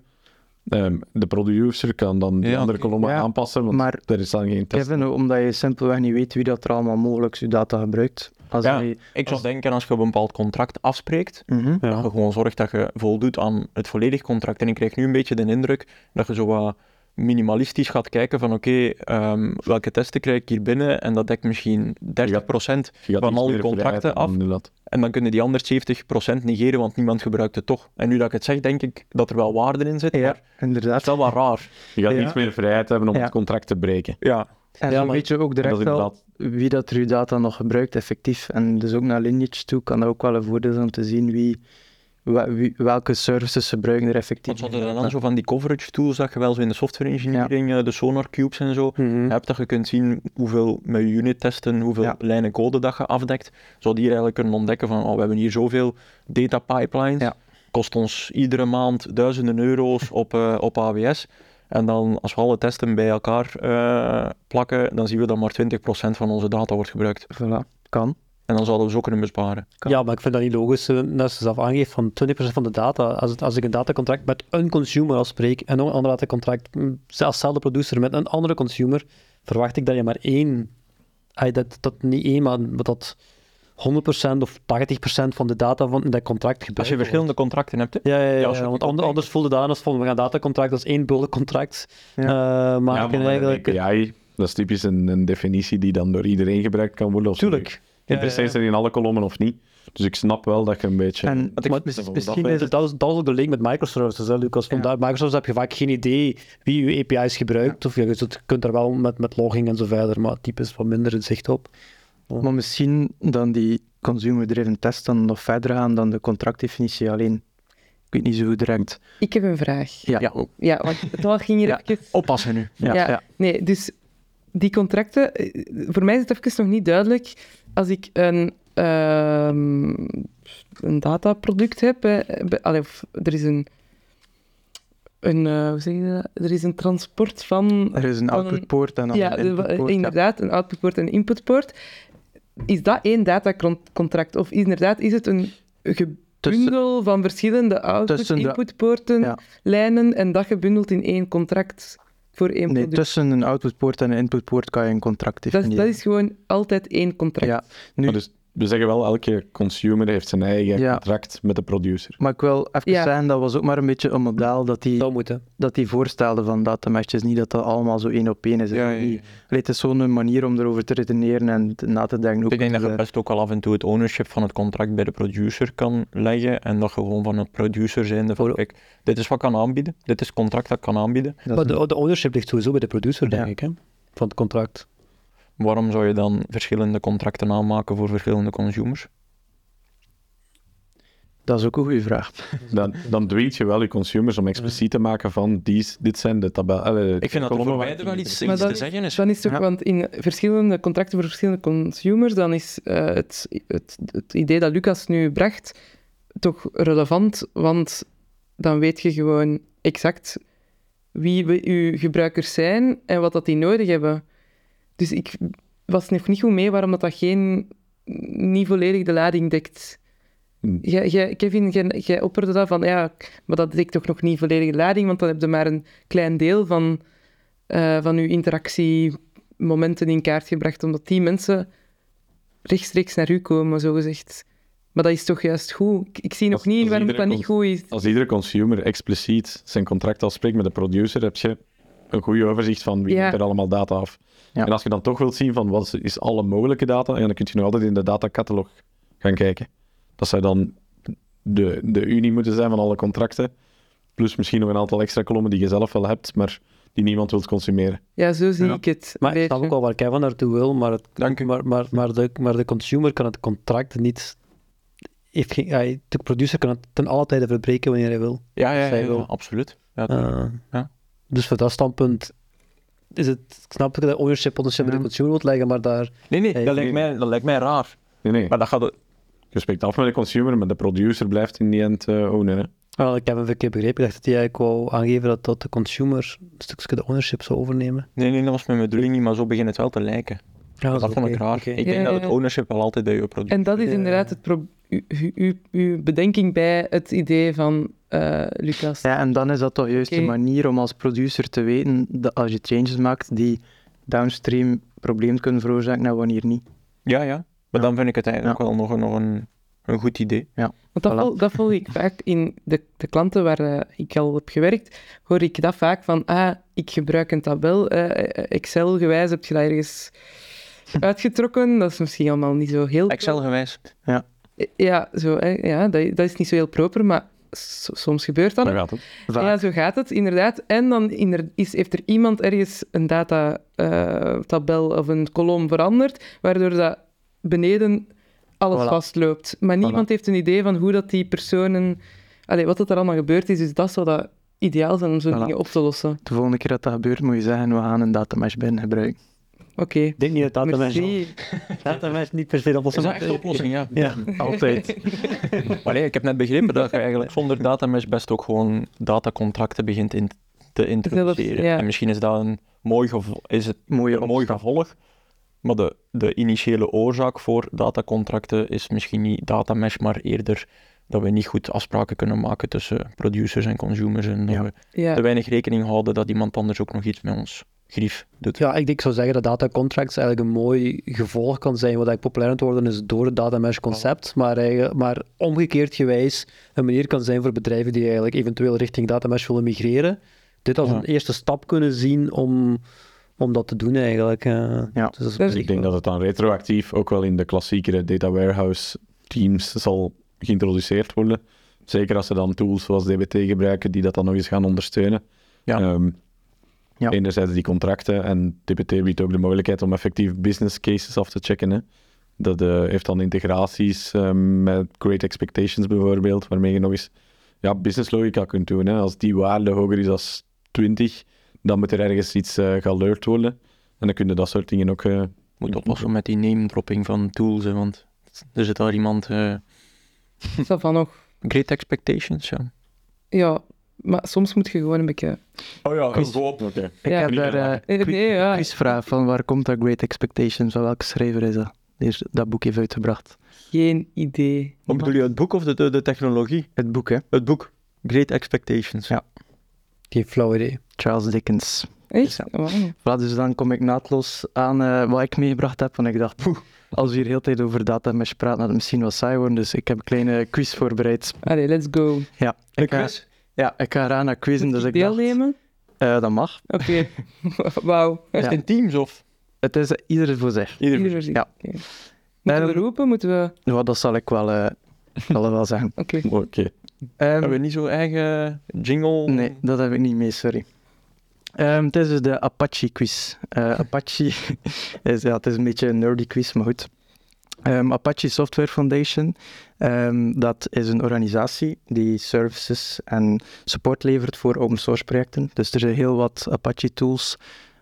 Ehm, de producer kan dan die Ja, andere kolommen Ja, aanpassen, want maar er is dan geen test. Kevin, omdat je simpelweg niet weet wie dat er allemaal mogelijk je data gebruikt. Als Ja. je... Ik zou denken, als je een bepaald contract afspreekt, Mhm. dat je gewoon zorgt dat je voldoet aan het volledig contract. En ik krijg nu een beetje de indruk dat je zo wat minimalistisch gaat kijken van oké, ehm, welke testen krijg ik hier binnen en dat dekt misschien 30% Je gaat van al je meer contracten af. en dan kunnen die anders 70% negeren, want niemand gebruikt het toch. En nu dat ik het zeg, denk ik dat er wel waarde in zit, Ja, maar het inderdaad. is wel wat raar. Je gaat Ja. iets meer vrijheid hebben om Ja. het contract te breken. Ja, En maar- weet je ook direct wel inderdaad... wie dat er je data nog gebruikt, effectief. En dus ook naar Lineage toe kan dat ook wel een voordeel zijn om te zien wie- welke services gebruiken er effectief. want er dan zo van die coverage tools dat je wel zo in de software engineering, eh, de sonar cubes en zo, Mhm. hebt, dat je kunt zien hoeveel met unit testen, hoeveel Ja. lijnen code dat je afdekt. Zou die hier eigenlijk kunnen ontdekken van, oh, we hebben hier zoveel data pipelines, Ja. kost ons iedere maand duizenden euro's op, eh, op AWS. En dan, als we alle testen bij elkaar eh, plakken, dan zien we dat maar 20% van onze data wordt gebruikt. Voilà, kan. En dan zouden we zo kunnen besparen. kan. Ja, maar ik vind dat niet logisch. eh, Dat ze zelf aangeeft van 20% van de data. Als, het, als ik een datacontract met een consumer afspreek en nog een ander datacontract, mm, zelfs dezelfde producer met een andere consumer, verwacht ik dat je maar één, dat, dat niet één, maar dat 100% of 80% van de data van dat contract gebruikt Als je verschillende contracten hebt, hè, Ja, ja, ja, Ja, als want anders voelde dat aan als van we gaan datacontract, dat is één bullencontract Ja. eh, Ja, maken maar eigenlijk. een API, dat is typisch een, een definitie die dan door iedereen gebruikt kan worden. Interesseert er in alle kolommen of niet. Dus ik snap wel dat je een beetje... En Want ik- Maar mis- dat misschien is het... Dat is, dat is ook de link met microservices, hè, Lucas. Ja. daar, Microservices heb je vaak geen idee wie je API's gebruikt. Of ja, je kunt er wel met, met logging en zo verder, maar typisch wat minder het zicht op. Maar misschien dan die consumer-driven test dan nog verder gaan dan de contractdefinitie alleen. Ik weet niet zo goed direct. Ik heb een vraag. Ja, Ja. Ja, want het ging hier Ja. even... oppassen nu. ja, Ja. ja. Nee, dus die contracten... eh, Voor mij is het even nog niet duidelijk. Als ik een, ehm, een dataproduct heb... allee, of er is een... een, eh, hoe zeg je dat? Er is een transport van... Er is een een- outputpoort en Ja, een ja. inderdaad, een outputpoort en een inputpoort. Is dat één datacontract? Of inderdaad, is het een gebundel van verschillende output, inputpoorten, ja. lijnen, en dat gebundeld in één contract voor één Nee, product? tussen een outputpoort en een inputpoort kan je een contract dat, definiëren. dat is gewoon altijd één contract. Ja, nu, Maar dus, we zeggen wel, elke consumer heeft zijn eigen Ja. contract met de producer. maar ik wil even Ja. zeggen, dat was ook maar een beetje een model dat die, zou moeten. dat die voorstelde van datameshes. Niet dat dat allemaal zo één op één is. Ja, ja, ja. Niet- Allee, Het is zo'n manier om erover te redeneren en na te denken. Ook Ik denk dat je best ook al af en toe het ownership van het contract bij de producer kan leggen en dat je gewoon van een producer zijnde van kijk, dit is wat ik kan aanbieden, dit is het contract dat ik kan aanbieden. dat Maar de, de ownership ligt sowieso bij de producer, denk Ja. ik, hè? van het contract. Waarom zou je dan verschillende contracten aanmaken voor verschillende consumers? Dat is ook een goede vraag. Dan, dan dwingt je wel je consumers om expliciet te maken van die, dit zijn de tabellen. Ik vind dat er voor beide je wel iets, te zeggen is. Dan is toch, Ja. want in verschillende contracten voor verschillende consumers, dan is eh, het, het, het idee dat Lucas nu bracht toch relevant, want dan weet je gewoon exact wie we, uw gebruikers zijn en wat dat die nodig hebben. Dus ik was nog niet goed mee waarom dat, dat geen, niet volledig de lading dekt. Hmm. Jij, jij, Kevin, jij, jij opperde dat van, ja, maar dat dekt toch nog niet volledig de lading, want dan heb je maar een klein deel van, eh, van uw interactiemomenten in kaart gebracht, omdat die mensen rechtstreeks naar u komen, zogezegd. Maar dat is toch juist goed? Ik, ik zie nog Als- niet als waarom dat niet goed is. Als iedere consumer expliciet zijn contract afspreekt met de producer, heb je een goede overzicht van wie Ja. er allemaal data af. Ja. En als je dan toch wilt zien van wat is alle mogelijke data, dan kun je nog altijd in de datacatalog gaan kijken. Dat zou dan de, de unie moeten zijn van alle contracten, plus misschien nog een aantal extra kolommen die je zelf wel hebt, maar die niemand wilt consumeren. Ja, zo zie Ja. ik het. Maar ik snap ook wel waar Kevin naartoe wil, maar, het, Dank u. maar, maar, maar, de, maar de consumer kan het contract niet... Heeft geen, ja, de producer kan het ten alle tijde verbreken wanneer hij wil. Ja, ja, ja, Zij ja, wil. absoluut. Ja, Eh, Ja. Dus voor dat standpunt is het... Ik snap dat je ownership ownership bij de consumer wilt leggen, maar daar... nee, nee, dat, lijkt mij, dat lijkt mij raar. Nee, nee. Maar dat gaat... Je spreekt af met de consumer, maar de producer blijft in die end eh ownen. Hè. Wel, ik heb een verkeerd begrepen. Ik dacht dat hij eigenlijk wou aangeven dat, dat de consumer een stukje de ownership zou overnemen. Nee, nee, dat was mijn bedoeling niet, maar zo begint het wel te lijken. Ja, dat vond ik raar. Ik Ja, denk dat het ownership wel altijd bij je producer En dat is Ja. inderdaad het pro- u- u- uw, uw bedenking bij het idee van eh, Lucas. Ja, en dan is dat toch juist de manier om als producer te weten dat als je changes maakt die downstream problemen kunnen veroorzaken en wanneer niet. Ja, ja. Maar Ja. dan vind ik het eigenlijk Ja. wel nog, een- nog een, een goed idee. Want dat, Voilà. vol, dat volg ik vaak in de, de klanten waar eh, ik al heb gewerkt, hoor ik dat vaak van, ah, ik gebruik een tabel, eh, Excel-gewijs heb je dat ergens uitgetrokken, dat is misschien allemaal niet zo heel... Excel-gewijs. Ja, zo, hè, ja dat, dat is niet zo heel proper, maar soms gebeurt dat. Nog. gaat het. Vaak. Ja, zo gaat het, inderdaad. En dan is, heeft er iemand ergens een datatabel of een kolom veranderd, waardoor dat beneden alles Voilà. vastloopt. Maar niemand heeft een idee van hoe dat die personen... Allee, wat dat er allemaal gebeurd is, dus dat zou dat ideaal zijn om zo'n Voilà. dingen op te lossen. De volgende keer dat dat gebeurt, moet je zeggen, we gaan een datamesh binnen gebruiken. Oké. Ik denk niet dat datamesh niet per se de Is oplossing dat echt de oplossing? Ja. Ja. Altijd. Maar nee, ik heb net begrepen dat je eigenlijk zonder datamesh best ook gewoon datacontracten begint in te introduceren. ja. En misschien is dat een mooi, gevo- is het Mooie een mooi gevolg, maar de, de initiële oorzaak voor datacontracten is misschien niet datamesh, maar eerder dat we niet goed afspraken kunnen maken tussen producers en consumers en dat Ja. we Ja. te weinig rekening houden dat iemand anders ook nog iets met ons grief doet. Ja, ik, denk, ik zou zeggen dat data contracts eigenlijk een mooi gevolg kan zijn. Wat eigenlijk populair aan het worden is door het data mesh concept. Maar, eigenlijk, maar omgekeerd gewijs een manier kan zijn voor bedrijven die eigenlijk eventueel richting data mesh willen migreren. Dit als Ja. een eerste stap kunnen zien om, om dat te doen eigenlijk. eh. Ja. Dus Dus Ik denk wel- dat het dan retroactief ook wel in de klassiekere data warehouse teams zal geïntroduceerd worden. Zeker als ze dan tools zoals DBT gebruiken die dat dan nog eens gaan ondersteunen. Ja. Ehm, Ja. Enerzijds die contracten en DBT biedt ook de mogelijkheid om effectief business cases af te checken. Hè. Dat eh, heeft dan integraties ehm, met Great Expectations bijvoorbeeld, waarmee je nog eens ja, business logica kunt doen. Hè. Als die waarde hoger is dan 20, dan moet er ergens iets uh, gealerт worden. En dan kun je dat soort dingen ook... Uh, Moet oppassen met die name dropping van tools, hè, want er zit daar iemand... Uh... Dat van nog. Great Expectations, ja. Ja, maar soms moet je gewoon een beetje... Oh ja, Quiz. gewoon. Oké. Ik Ja. daar eh, Nee, nee, ja. quizvraag van waar komt dat Great Expectations? Van welke schrijver is dat? Die is- dat boek heeft uitgebracht. Geen idee. Wat bedoel je, het boek of de, de, de technologie? Het boek, hè? Het boek. Great Expectations. Ja. Geen flauw idee. Charles Dickens. Echt? Ja. Voilà, dus dan kom ik naadloos aan eh, wat ik meegebracht heb. Want ik dacht, poeh, als we hier heel de tijd over data mesh praten, gaat het misschien wat saai worden. Dus ik heb een kleine quiz voorbereid. Allee, let's go. Ja, Een ik quiz? Ja, ik ga eraan naar quizzen. Dus ik dacht, deelnemen? eh, dat mag. Oké. Wauw. Is het Ja. in teams of? Het is eh, ieder voor zich. Ieder Ieder voor zich. Ja. Oké. Moeten we Ehm, roepen? Moeten we... Ja, dat zal ik wel, eh, zal ik wel zeggen. Oké. Oké. Ehm, Hebben we niet zo'n eigen jingle? Nee, dat heb ik niet mee, sorry. Ehm, het is dus de Apache quiz. Eh, Apache is, ja, het is een beetje een nerdy quiz, maar goed. Ehm, Apache Software Foundation, ehm, dat is een organisatie die services en support levert voor open source projecten. Dus er zijn heel wat Apache tools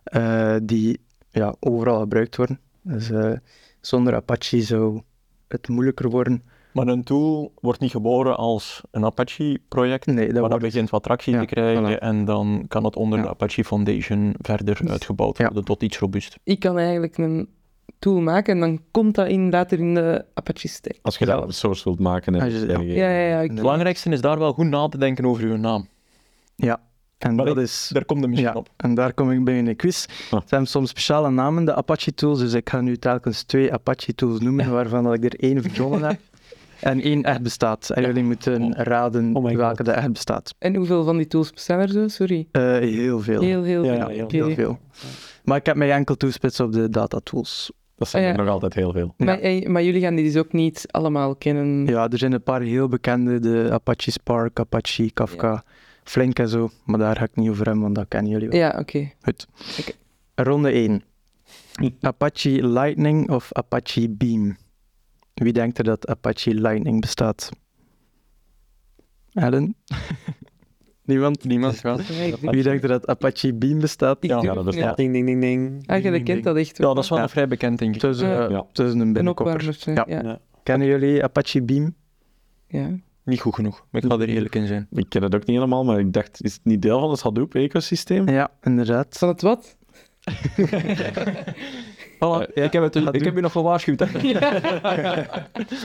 eh, die ja, overal gebruikt worden. Dus eh, zonder Apache zou het moeilijker worden. Maar een tool wordt niet geboren als een Apache-project, Nee, dat maar dat wordt begint wat tractie Ja, te krijgen voilà. en dan kan het onder Ja. de Apache Foundation verder Dus- uitgebouwd Ja. worden tot iets robuust. Ik kan eigenlijk een tool maken en dan komt dat in, later in de Apache stack. Als je dat open source wilt maken. En je- ja. Ja, ja, ja. Ik, Het belangrijkste is daar wel goed na te denken over uw naam. En Maar dat ik- is Daar komt de misschien Ja, op. en daar kom ik bij in de quiz. Ah. Ze hebben soms speciale namen, de Apache-tools, dus ik ga nu telkens twee Apache-tools noemen, waarvan dat ik er één verzonnen heb en één echt bestaat. En jullie moeten raden Oh welke God. de echt bestaat. En hoeveel van die tools bestaan er zo? Sorry. Eh, heel veel. Heel, heel Ja, veel. ja, heel. Heel veel. Maar ik heb mij enkel toespitst op de datatools. Dat zijn Ah, er nog altijd heel veel. Maar, eh, maar jullie gaan die dus ook niet allemaal kennen. Ja, er zijn een paar heel bekende, de Apache Spark, Apache Kafka, Flink en zo, maar daar ga ik niet over hebben, want dat kennen jullie wel. Ja, oké. Goed. Oké. Ronde 1. Apache Lightning of Apache Beam? Wie denkt er dat Apache Lightning bestaat? Alan? Niemand? Niemand, ja. Ja, Wie denkt er dat Apache Beam bestaat? Ja, dat niet. bestaat. Ding, ding, ding, ding. Ah, je kent dat echt wel. Ja, dat is wel Ja. een vrij bekend, denk ik. Het is, eh, Ja. Ja. het is een een binnenkopper. opwarmertje. Ja. Ja. Ja. Kennen jullie Apache Beam? Ja. Niet goed genoeg, maar ik ga er eerlijk in zijn. Ik ken het ook niet helemaal, maar ik dacht, is het niet deel van het Hadoop-ecosysteem? Ja, inderdaad. Van het wat? Voilà, ik heb, het, ik heb je nog gewaarschuwd. hè.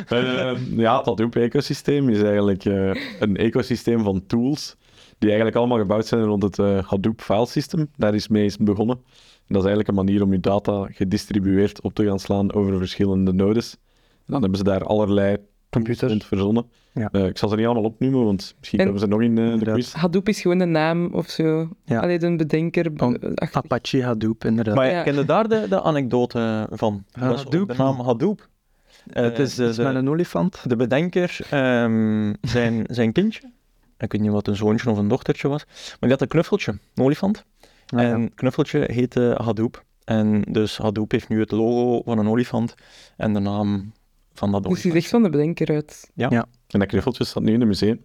Eh, ja, het Hadoop-ecosysteem is eigenlijk eh, een ecosysteem van tools die eigenlijk allemaal gebouwd zijn rond het eh, Hadoop filesystem. Daar is mee is begonnen. En dat is eigenlijk een manier om je data gedistribueerd op te gaan slaan over verschillende nodes. En dan hebben ze daar allerlei Computers. rond verzonnen. Ja. Eh, ik zal ze niet allemaal opnoemen, want misschien En- hebben ze nog in eh, de quiz. Hadoop is gewoon een naam of zo. Ja. Alleen een bedenker. Be- Apache Hadoop, inderdaad. Maar Ja. ken je daar de, de anekdote van? Hadoop? De naam Hadoop. Het is de- met een olifant. De bedenker, ehm, zijn, zijn kindje, ik weet niet wat een zoontje of een dochtertje was, maar die had een knuffeltje, een olifant. Ah, ja. En knuffeltje heette Hadoop. En dus Hadoop heeft nu het logo van een olifant en de naam van dat Dus die is olifant. echt van de bedenker uit. En dat knuffeltje staat nu in het museum.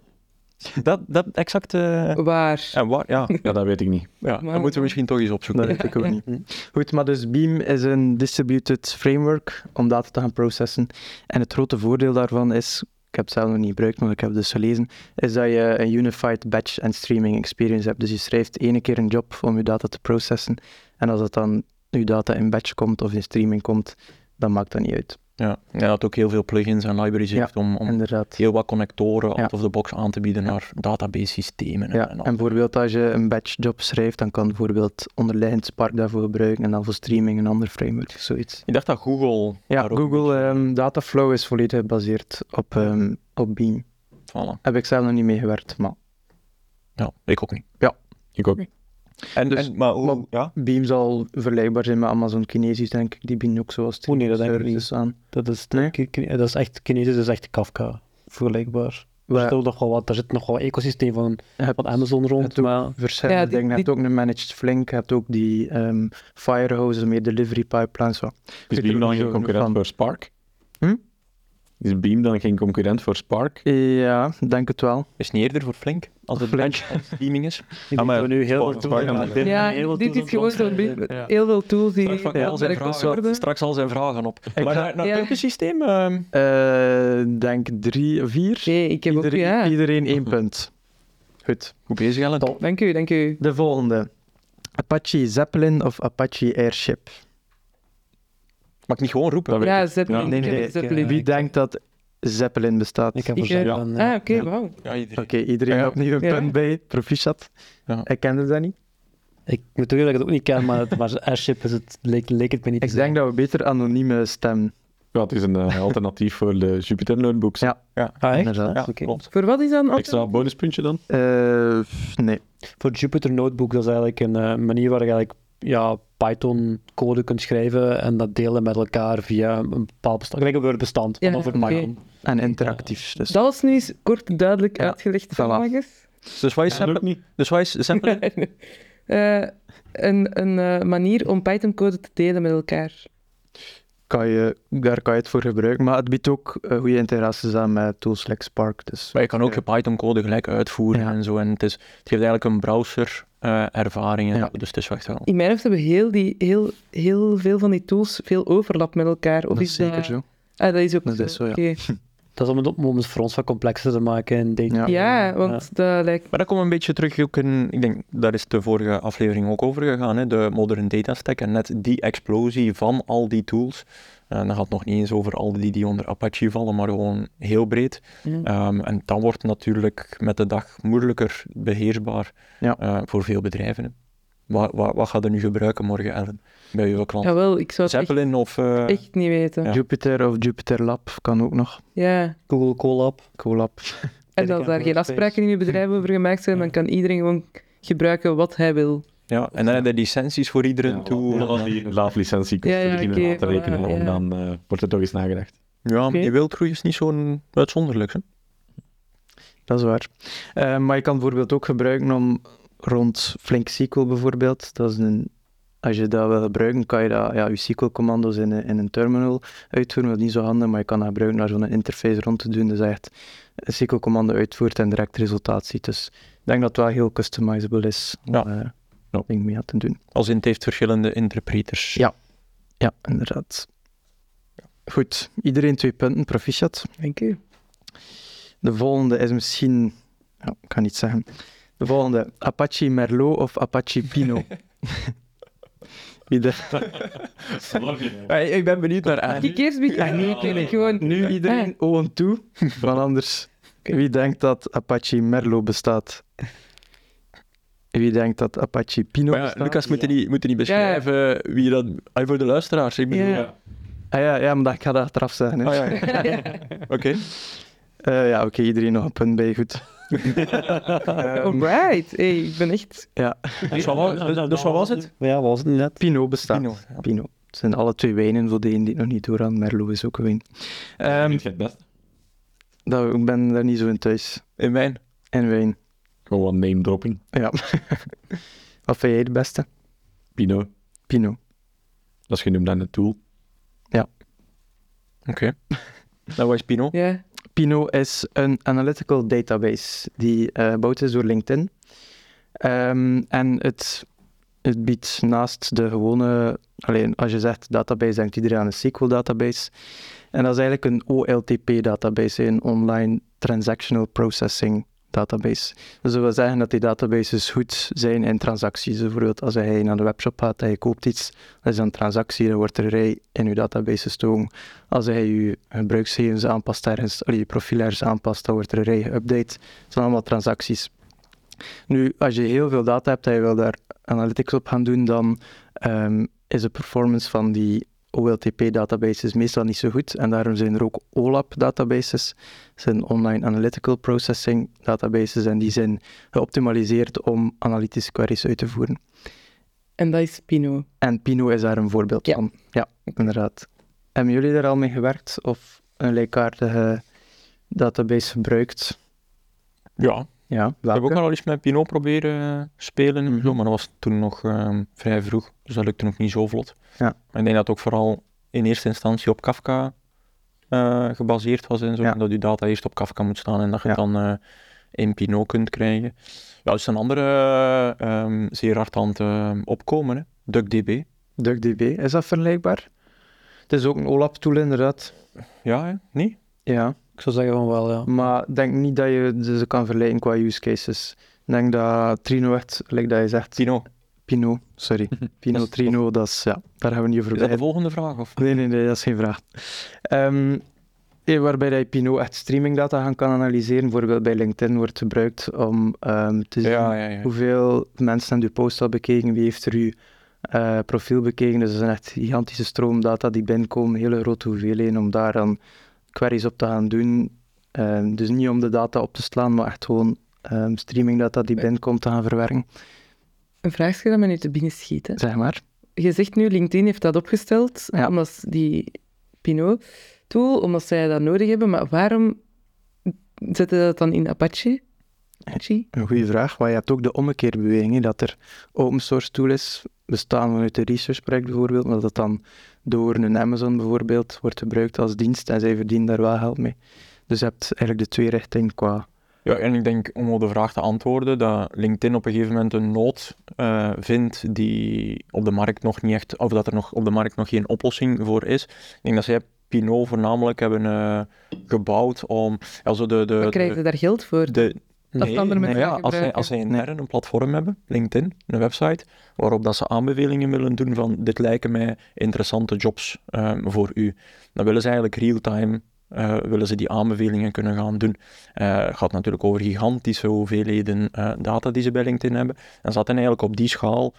Dat, dat exact... eh, Waar? en waar, ja, Ja, dat weet ik niet. ja, dat moeten we misschien toch eens opzoeken. Dat weet ik ook Ja. niet. Goed, maar dus Beam is een distributed framework om data te gaan processen. En het grote voordeel daarvan is, heb het zelf nog niet gebruikt, maar ik heb het dus gelezen, is dat je een unified batch en streaming experience hebt. Dus je schrijft ene keer een job om je data te processen. En als het dan je data in batch komt of in streaming komt, dan maakt dat niet uit. Ja, en dat ook heel veel plugins en libraries Ja, heeft om, om Inderdaad. heel wat connectoren Ja. out of the box aan te bieden Ja. naar database systemen. Ja, en bijvoorbeeld als je een batch job schrijft, dan kan bijvoorbeeld onderliggend Spark daarvoor gebruiken en dan voor streaming een ander framework, zoiets. Ik dacht dat Google... Ja, Google ehm, Dataflow is volledig gebaseerd op, ehm, op Beam. Voilà. Heb ik zelf nog niet mee gewerkt, maar Ja, ik ook niet. Ik ook niet. En, Dus- en, maar hoe... maar- ja? Beam zal vergelijkbaar zijn met Amazon Kinesis, denk ik. Die bieden ook zoals Oh nee, dat denk ik services aan. Dat is, Nee? Dat is echt, Kinesis is echt Kafka, vergelijkbaar. Er, is nog wel wat, er zit nog wel een ecosysteem van, je hebt van Amazon rond, maar verschillende Ja, die- dingen. Je hebt ook een managed Flink, je hebt ook die ehm firehouses, meer delivery pipelines. Wat. Is Beam dan niet geen zo concurrent van. voor Spark? Hm? Is Beam dan geen concurrent voor Spark? Ja, denk het wel. Is niet eerder voor Flink, als het Flink. bench streaming is. ik maar denk dat we nu heel veel tools hebben. Ja, Heel veel dit tools is gewoon zo'n Ja. heel veel tools die Straks, ja, al zijn gekost vragen, worden. straks al zijn vragen op. Maar ga- naar, naar ja. het puntensysteem... ehm, Eh, denk drie of vier. Nee, ik heb ook, iedereen, ja. iedereen één punt. Goed. Goed bezig, Ellen. Dank u, dank u. De volgende. Apache Zeppelin of Apache Airship? Mag ik niet gewoon roepen? Dat Ja. Zeppelin. Ja. Nee, nee, Zeppelin. Wie denkt dat Zeppelin bestaat? Ik heb er eh, eh, Ah, oké, Ja. wauw. Ja, iedereen. Oké, iedereen Ja. opnieuw een Ja. punt bij. Proficiat. Ja. Ik kende dat niet. Ik moet toegeven dat ik het ook niet ken, maar, het, maar Airship is het, leek, leek het me niet te Ik denk dat we beter anonieme stem. Ja, het is een eh, alternatief voor de Jupyter Notebooks. Ja. zijn. Ah? Inderdaad. Ja. Voor wat is dan altijd? Extra bonuspuntje dan? Eh, nee. Voor Jupyter Notebook, dat is eigenlijk een eh, manier waar je eigenlijk ja, Python code kunt schrijven en dat delen met elkaar via een bepaald bestand. Gelijk een Word-bestand, Ja, oké. Python. En interactief. Dus. Dat was nu eens kort duidelijk Ja, uitgelegd, voilà. Dus wat is Ja, niet. Dus wat is? Eh, een een eh, manier om Python-code te delen met elkaar. Kan je, daar kan je het voor gebruiken. Maar het biedt ook uh, goede integraties aan met tools like Spark. Dus, Maar je kan ook je Python-code gelijk uitvoeren Ja. en zo. En het, is, het geeft eigenlijk een browser-ervaring. Ja. dus het is echt wel... In mijn hoofd hebben heel, die, heel, heel veel van die tools veel overlap met elkaar. Of dat is is zeker dat... zo. Ah, dat is ook Dat is zo, ja. Oké. Dat is om het, om het voor ons wat complexer te maken in data. Ja. Ja, want dat lijkt... Maar dat komt een beetje terug ook in, ik denk, daar is de vorige aflevering ook over gegaan, hè, de modern data stack en net die explosie van al die tools. En dan gaat het nog niet eens over al die die onder Apache vallen, maar gewoon heel breed. Ja. Ehm, en dan wordt het natuurlijk met de dag moeilijker beheersbaar Ja. eh, voor veel bedrijven. hè. Wat, wat, wat gaat er nu gebruiken morgen, Ellen, bij uw klant? Jawel, ik zou het echt, Zeppelin of... eh, echt niet weten. Ja. Ja. Jupyter of Jupyter Lab kan ook nog. Google Colab. Colab. En als daar geen afspraken in je bedrijf over gemaakt zijn, dan kan iedereen gewoon gebruiken wat hij wil. Ja, en dan heb je licenties voor iedere Ja, tool. ja, die laadlicentie kost Ja, ja, beginnen te rekenen. voilà, en ja. dan eh, wordt er toch eens nagedacht. Ja, Oké. die wildgroei is niet zo'n uitzonderlijk. Hè? Dat is waar. Eh, maar je kan het bijvoorbeeld ook gebruiken om rond Flink SQL bijvoorbeeld. Dat is een, als je dat wil gebruiken, kan je dat, ja, je SQL-commando's in, een- in een terminal uitvoeren. Dat is niet zo handig, maar je kan dat gebruiken naar zo'n interface rond te doen. Dus echt een SQL-commando uitvoert en direct resultaat ziet. Dus ik denk dat het wel heel customizable is om Ja. eh, Ja. dingen mee aan te doen. Als in het heeft verschillende interpreters. Ja. Ja, inderdaad. Goed, iedereen twee punten, proficiat. Dank u. De volgende is misschien... Ja, ik kan niet zeggen. De volgende, Apache Merlot of Apache Pinot? Wie de... Hey, ik ben benieuwd naar ik? Nee, nee, nee, gewoon... Nu iedereen ogen toe, want anders... Wie denkt dat Apache Merlot bestaat? Wie denkt dat Apache Pinot Maar ja, bestaat? Lucas, moet je niet, moet je niet beschrijven wie dat... Voor de luisteraars, ik bedoel... Ja. Ah, ja, ja, maar dat, ik ga dat achteraf zeggen. Ah, ja, ja. Oké. Eh, ja, oké, iedereen nog een punt bij, goed. Ehm, Alright. Hey, ik ben echt... ja, Dus wat was- dus- dus wat was het? Ja, was het net? Pinot bestaat. Pinot, ja. Pinot. Het zijn alle twee wijnen voor degenen die het nog niet door aan. Merlot is ook een wijn. Ehm, Vind je het best? dat, ik ben daar niet zo in thuis. In mijn... En wijn. Gewoon wat name dropping. Ja. Wat vind jij de beste? Pino. Pinot. Dat is genoemd aan de tool. Oké. Dat was Pinot. Ja. Pinot is een analytical database die eh gebouwd is door LinkedIn. Ehm, en het, het biedt naast de gewone, alleen als je zegt database, denkt iedereen aan een SQL-database. En dat is eigenlijk een OLTP-database, een Online Transactional Processing database. Dus dat wil zeggen dat die databases goed zijn in transacties. Bijvoorbeeld als je naar de webshop gaat en je koopt iets, dat is een transactie, dan wordt er een rij in je database gestoken. Als je je gebruiksgegevens aanpast ergens, je profiel ergens aanpast, dan wordt er een rij geüpdate. Dat zijn allemaal transacties. Nu, als je heel veel data hebt en je wil daar analytics op gaan doen, dan ehm, is de performance van die OLTP-databases meestal niet zo goed. En daarom zijn er ook OLAP-databases. Dat zijn Online Analytical Processing databases en die zijn geoptimaliseerd om analytische queries uit te voeren. En dat is Pino. En Pino is daar een voorbeeld Ja. van. Ja, inderdaad. Hebben jullie daar al mee gewerkt of een gelijkaardige database gebruikt? Ja. Ja, Ik heb ook al eens met Pinot proberen eh, spelen, en Mhm. zo, maar dat was toen nog ehm, vrij vroeg. Dus dat lukte nog niet zo vlot. Ja. Maar ik denk dat het ook vooral in eerste instantie op Kafka eh, gebaseerd was en zo. Ja. Dat je data eerst op Kafka moet staan en dat je het dan eh, in Pinot kunt krijgen. Ja, dus een andere eh, ehm, zeer hard aan het opkomen, hè. DuckDB. DuckDB, is dat vergelijkbaar? Het is ook een OLAP-tool inderdaad. Ja, hè? niet? Ja, Ik zou zeggen van wel, ja. maar ik denk niet dat je ze kan vergelijken qua use cases. Ik denk dat Trino echt, like dat je zegt, Tino, Pino, sorry. Pino, Dat is Trino, dat is, ja, daar gaan we niet over is dat de volgende vraag? Of? Nee, nee, nee, dat is geen vraag. Ehm, eh, waarbij je Pino echt streamingdata gaan kan analyseren. Bijvoorbeeld bij LinkedIn wordt gebruikt om ehm, te zien Ja, ja, ja. hoeveel mensen hebben uw post al bekeken, wie heeft er uw eh, profiel bekeken. Dus dat is een echt gigantische stroom data die binnenkomen, hele grote hoeveelheden, om daar dan queries op te gaan doen. Ehm, dus niet om de data op te slaan, maar echt gewoon ehm, streamingdata die binnenkomt te gaan verwerken, Een vraagje dat me nu te binnen schiet. hè. zeg maar. Je zegt nu, LinkedIn heeft dat opgesteld, Ja. omdat die Pinot-tool, omdat zij dat nodig hebben, maar waarom zetten ze dat dan in Apache? Apache? Een goede vraag, maar je hebt ook de ommekeerbeweging, hè, dat er open source tool is, bestaan vanuit een research project bijvoorbeeld, maar dat het dan door een Amazon bijvoorbeeld wordt gebruikt als dienst en zij verdienen daar wel geld mee. Dus je hebt eigenlijk de twee richtingen qua... Ja, en ik denk om op de vraag te antwoorden, dat LinkedIn op een gegeven moment een nood eh, vindt die op de markt nog niet echt, of dat er nog op de markt nog geen oplossing voor is. Ik denk dat zij Pinot voornamelijk hebben eh, gebouwd om, also de, de, krijgen ze daar geld voor? de, Dat nee, andere nee, mensen ja, als zij, als zij intern een platform hebben, LinkedIn, een website, waarop dat ze aanbevelingen willen doen van dit lijken mij interessante jobs ehm, voor u, dan willen ze eigenlijk real-time eh, willen ze die aanbevelingen kunnen gaan doen. Eh, Het gaat natuurlijk over gigantische hoeveelheden eh, data die ze bij LinkedIn hebben. En ze hadden eigenlijk op die schaal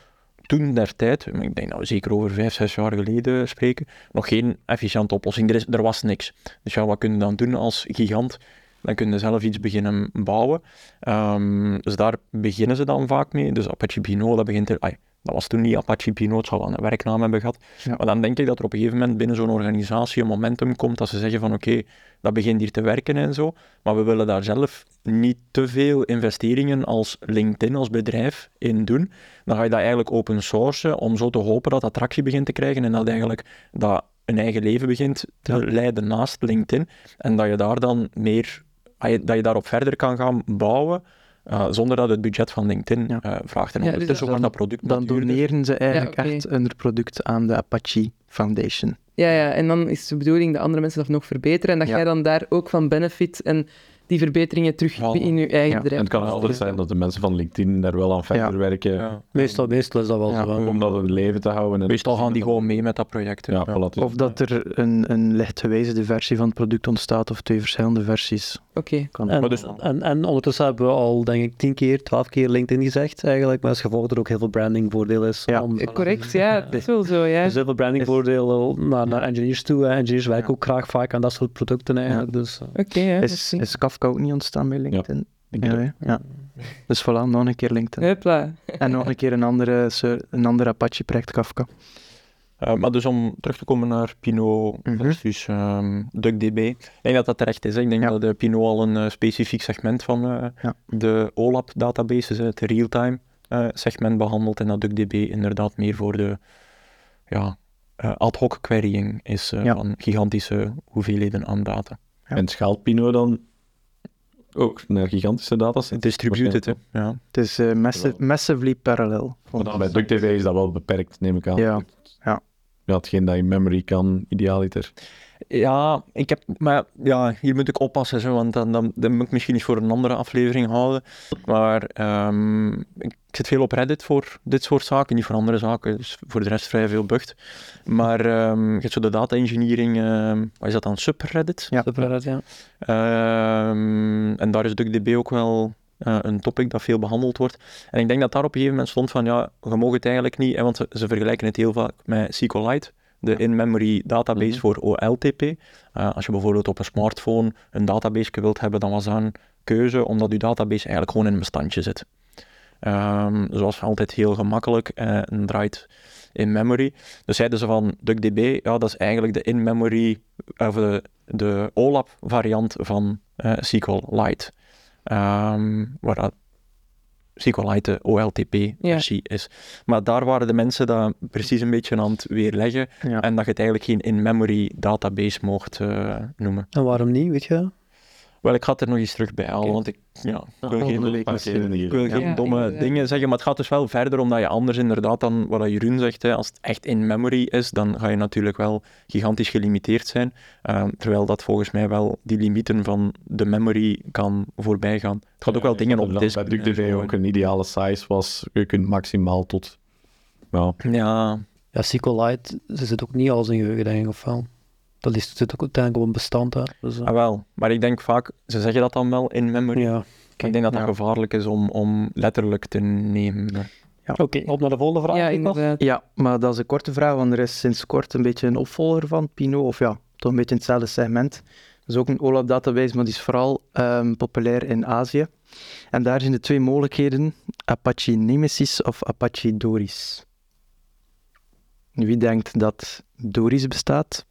toen der tijd, ik denk we zeker over vijf, zes jaar geleden spreken, nog geen efficiënte oplossing. Er, is, er was niks. Dus ja, wat kun je dan doen als gigant? Dan kun je zelf iets beginnen bouwen. Ehm, dus daar beginnen ze dan vaak mee. Dus Apache Pinot, dat begint er... ai, dat was toen niet Apache Pinot, het zal wel een werknaam hebben gehad. Ja. Maar dan denk ik dat er op een gegeven moment binnen zo'n organisatie een momentum komt dat ze zeggen van oké, dat begint hier te werken en zo, maar we willen daar zelf niet te veel investeringen als LinkedIn, als bedrijf, in doen. Dan ga je dat eigenlijk open sourcen om zo te hopen dat dat tractie begint te krijgen en dat eigenlijk dat een eigen leven begint te Ja. leiden naast LinkedIn en dat je daar dan meer, dat je daarop verder kan gaan bouwen eh, zonder dat het budget van LinkedIn Ja. eh, vraagt. En Ja, dus ondertussen dan- wordt dat product Dan doneren ze eigenlijk Ja, echt hun product aan de Apache Foundation. Ja, ja, en dan is de bedoeling dat andere mensen dat nog verbeteren en dat Ja. jij dan daar ook van benefit en die verbeteringen terug in je eigen Ja. bedrijf. En het kan altijd zijn dat de mensen van LinkedIn daar wel aan verder Ja. werken Ja. Meestal, meestal is dat wel Ja. zo. om dat in leven te houden. En Meestal gaan die gewoon mee met dat project. hè. Ja, Ja. voilà, dus- Of dat er een, een licht gewijzigde versie van het product ontstaat, of twee verschillende versies. Oké. En, Maar dus- en, en ondertussen hebben we al, denk ik, tien keer, twaalf keer LinkedIn gezegd eigenlijk, maar als gevolg er ook heel veel brandingvoordeel is. Ja. om- Eh, Correct, ja, dat is wel zo, ja. Dus heel veel brandingvoordeel naar, naar engineers toe. hè. Engineers werken ook graag vaak aan dat soort producten eigenlijk. Dus, eh. Oké, ja. dat Is, is- Kafka ook niet ontstaan bij LinkedIn? Ik Ja, denk ja, ja. Dus voilà, nog een keer LinkedIn. Hupla. En nog een keer een andere, een andere Apache-project Kafka. Eh, maar dus om terug te komen naar Pinot Mhm. versus ehm, DuckDB. Ik denk dat dat terecht is. Hè. Ik denk Ja. dat de Pinot al een eh, specifiek segment van eh, Ja. de OLAP databases, het real-time eh, segment behandelt. En dat DuckDB inderdaad meer voor de ja, eh, ad hoc querying is eh, Ja. van gigantische hoeveelheden aan data. Ja. En schaalt Pino dan ook naar gigantische datasets? Distributed, hè. Ja. Het is eh, massi- Wel. massively parallel. Maar dan bij DuckTV is dat wel beperkt, neem ik aan. Ja, ja. Hetgeen dat je memory kan, idealiter. Ja, ik heb, maar ja, hier moet ik oppassen, zo, want dan, dan, dan moet ik misschien eens voor een andere aflevering houden. Maar ehm, ik zit veel op Reddit voor dit soort zaken, niet voor andere zaken, dus voor de rest vrij veel bucht. Maar ehm, je hebt zo de data engineering, ehm, wat is dat dan, subreddit? Ja. Subreddit, ja. Ehm, en daar is DuckDB ook wel eh, een topic dat veel behandeld wordt. En ik denk dat daar op een gegeven moment stond van, ja, je mag het eigenlijk niet, hè, want ze, ze vergelijken het heel vaak met SQLite, de in-memory database Mhm. voor OLTP. Eh, als je bijvoorbeeld op een smartphone een database wilt hebben, dan was dat een keuze, omdat je database eigenlijk gewoon in een bestandje zit. Ehm zoals altijd heel gemakkelijk eh, en draait in memory. Dus zeiden ze van DuckDB, ja, dat is eigenlijk de in-memory, of de, de OLAP variant van eh SQLite. Ehm waar dat SQLite de OLTP-versie is. Maar daar waren de mensen dat precies een beetje aan het weerleggen Ja. en dat je het eigenlijk geen in-memory database mocht eh, noemen. En waarom niet, weet je? Wel, ik ga het er nog eens terug bij halen, want ik, ja, ik wil geen, week Parkeren ik hier. wil geen Ja, domme dingen zeggen, maar het gaat dus wel verder, omdat je anders inderdaad dan, wat Jeroen zegt, hè, als het echt in memory is, dan ga je natuurlijk wel gigantisch gelimiteerd zijn, Ehm, terwijl dat volgens mij wel die limieten van de memory kan voorbij gaan. Het gaat ook wel dingen op disk. Bij zo. ook een ideale size was, je kunt maximaal tot... Ja, Ja, Ja, SQLite ze zit ook niet als een geheugen, denk ik, of wel? Dat is, uiteindelijk op een bestand, hè. Dus, eh, ah, wel. Maar ik denk vaak, ze zeggen dat dan wel in memory. ja. Ik denk dat dat Ja. gevaarlijk is om, om letterlijk te nemen. Oké, op naar de volgende vraag. Ja, inderdaad. Ja, maar dat is een korte vraag, want er is sinds kort een beetje een opvolger van Pinot, of ja, toch een beetje in hetzelfde segment. Dat is ook een OLAP database, maar die is vooral ehm, populair in Azië. En daar zijn de twee mogelijkheden, Apache Nemesis of Apache Doris. Wie denkt dat Doris bestaat?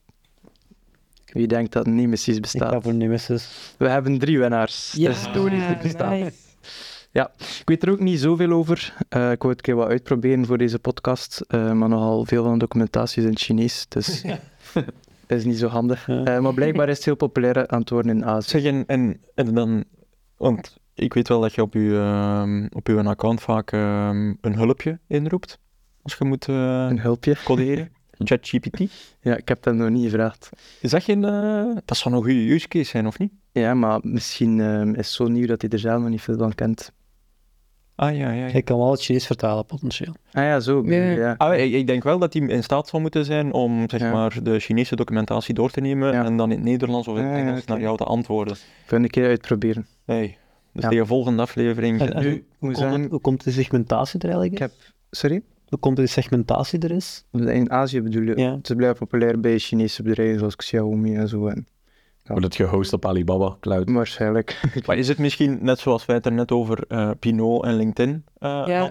Wie denkt dat Nemesis Ik bestaat? ga voor Nemesis. We hebben drie winnaars. Ja, Dus Doris bestaat. nice. Ik weet er ook niet zoveel over. Eh, ik wou het een keer wat uitproberen voor deze podcast, eh, maar nogal veel van de documentatie is in het Chinees, dus dat is niet zo handig. Ja. Eh, maar blijkbaar is het heel populair aan het worden in Azië. Zeg, en, en, en dan, want ik weet wel dat je op je, ehm, op uw account vaak ehm, een hulpje inroept, als je moet Een hulpje. coderen. ChatGPT. Ja, ik heb dat nog niet gevraagd. Is dat geen, eh, dat zou een goede use case zijn, of niet? Ja, maar misschien eh, is het zo nieuw dat hij er zelf nog niet veel van kent. Ah, ja, ja. ja. Ik kan wel het Chinees vertalen, potentieel. Ah ja, zo. Ja. Ja. Ah, ik, ik denk wel dat hij in staat zou moeten zijn om zeg Ja. maar, de Chinese documentatie door te nemen Ja. en dan in het Nederlands of in het Engels naar jou te antwoorden. Ik wil een keer uitproberen. Hey, dus Ja. tegen de volgende aflevering. En, en Nu, hoe, moet komt het- hoe komt de segmentatie er eigenlijk in? Ik Sorry? Hoe komt de segmentatie er is? In Azië bedoel je? Ja. Het is blijkbaar populair bij Chinese bedrijven zoals Xiaomi en zo. En wordt het gehost op Alibaba Cloud. waarschijnlijk. Maar is het misschien net zoals wij het er net over eh Pinot en LinkedIn eh, Ja,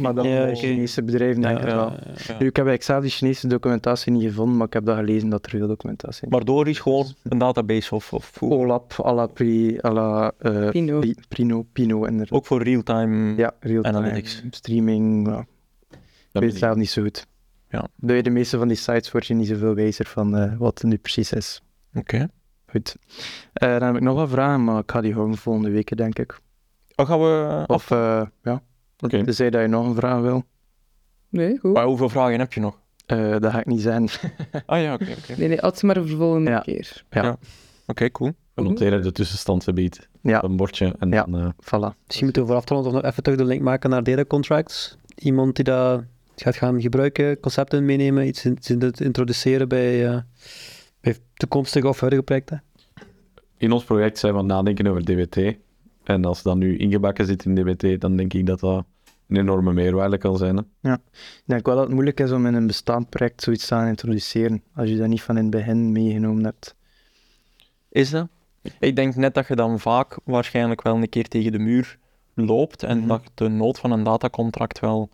maar dan Ja. Chinese bedrijven denk ik Ja, wel. ja, ja. Ja. Nu, ik heb zelf die Chinese documentatie niet gevonden, maar ik heb dat gelezen dat er veel documentatie is. Maar door is gewoon een database of, of? OLAP, à la, Pri, à la eh, Pino en er. ook voor real-time. Ja, real-time Analytics. streaming. Ja. Ik weet het zelf niet zo goed. Ja. Bij de meeste van die sites word je niet zoveel wijzer van eh, wat het nu precies is. Oké. Goed. Eh, dan heb ik nog wat vragen, maar ik ga die houden volgende week, denk ik. Dan gaan we. Of, eh, ja, Oké. tenzij dat je nog een vraag wil. Nee, goed. Maar hoeveel vragen heb je nog? Eh, dat ga ik niet zijn. Ah ja, oké. oké. Nee, nee, ze maar voor de volgende Ja. keer. Oké, cool. We noteren de tussenstand gebied Ja, op een bordje. En Ja. dan, eh, voilà. Misschien moeten we vooraf nog even terug de link maken naar data contracts. Iemand die dat gaat gaan gebruiken, concepten meenemen, iets in, het introduceren bij, eh, bij toekomstige of huidige projecten. in ons project zijn we aan het nadenken over DWT. En als dat nu ingebakken zit in DWT, dan denk ik dat dat een enorme meerwaarde kan zijn. hè. Ik denk wel dat het moeilijk is om in een bestaand project zoiets te gaan introduceren, als je dat niet van in het begin meegenomen hebt. Is dat? Ik denk net dat je dan vaak waarschijnlijk wel een keer tegen de muur loopt en Mhm. dat de nood van een datacontract wel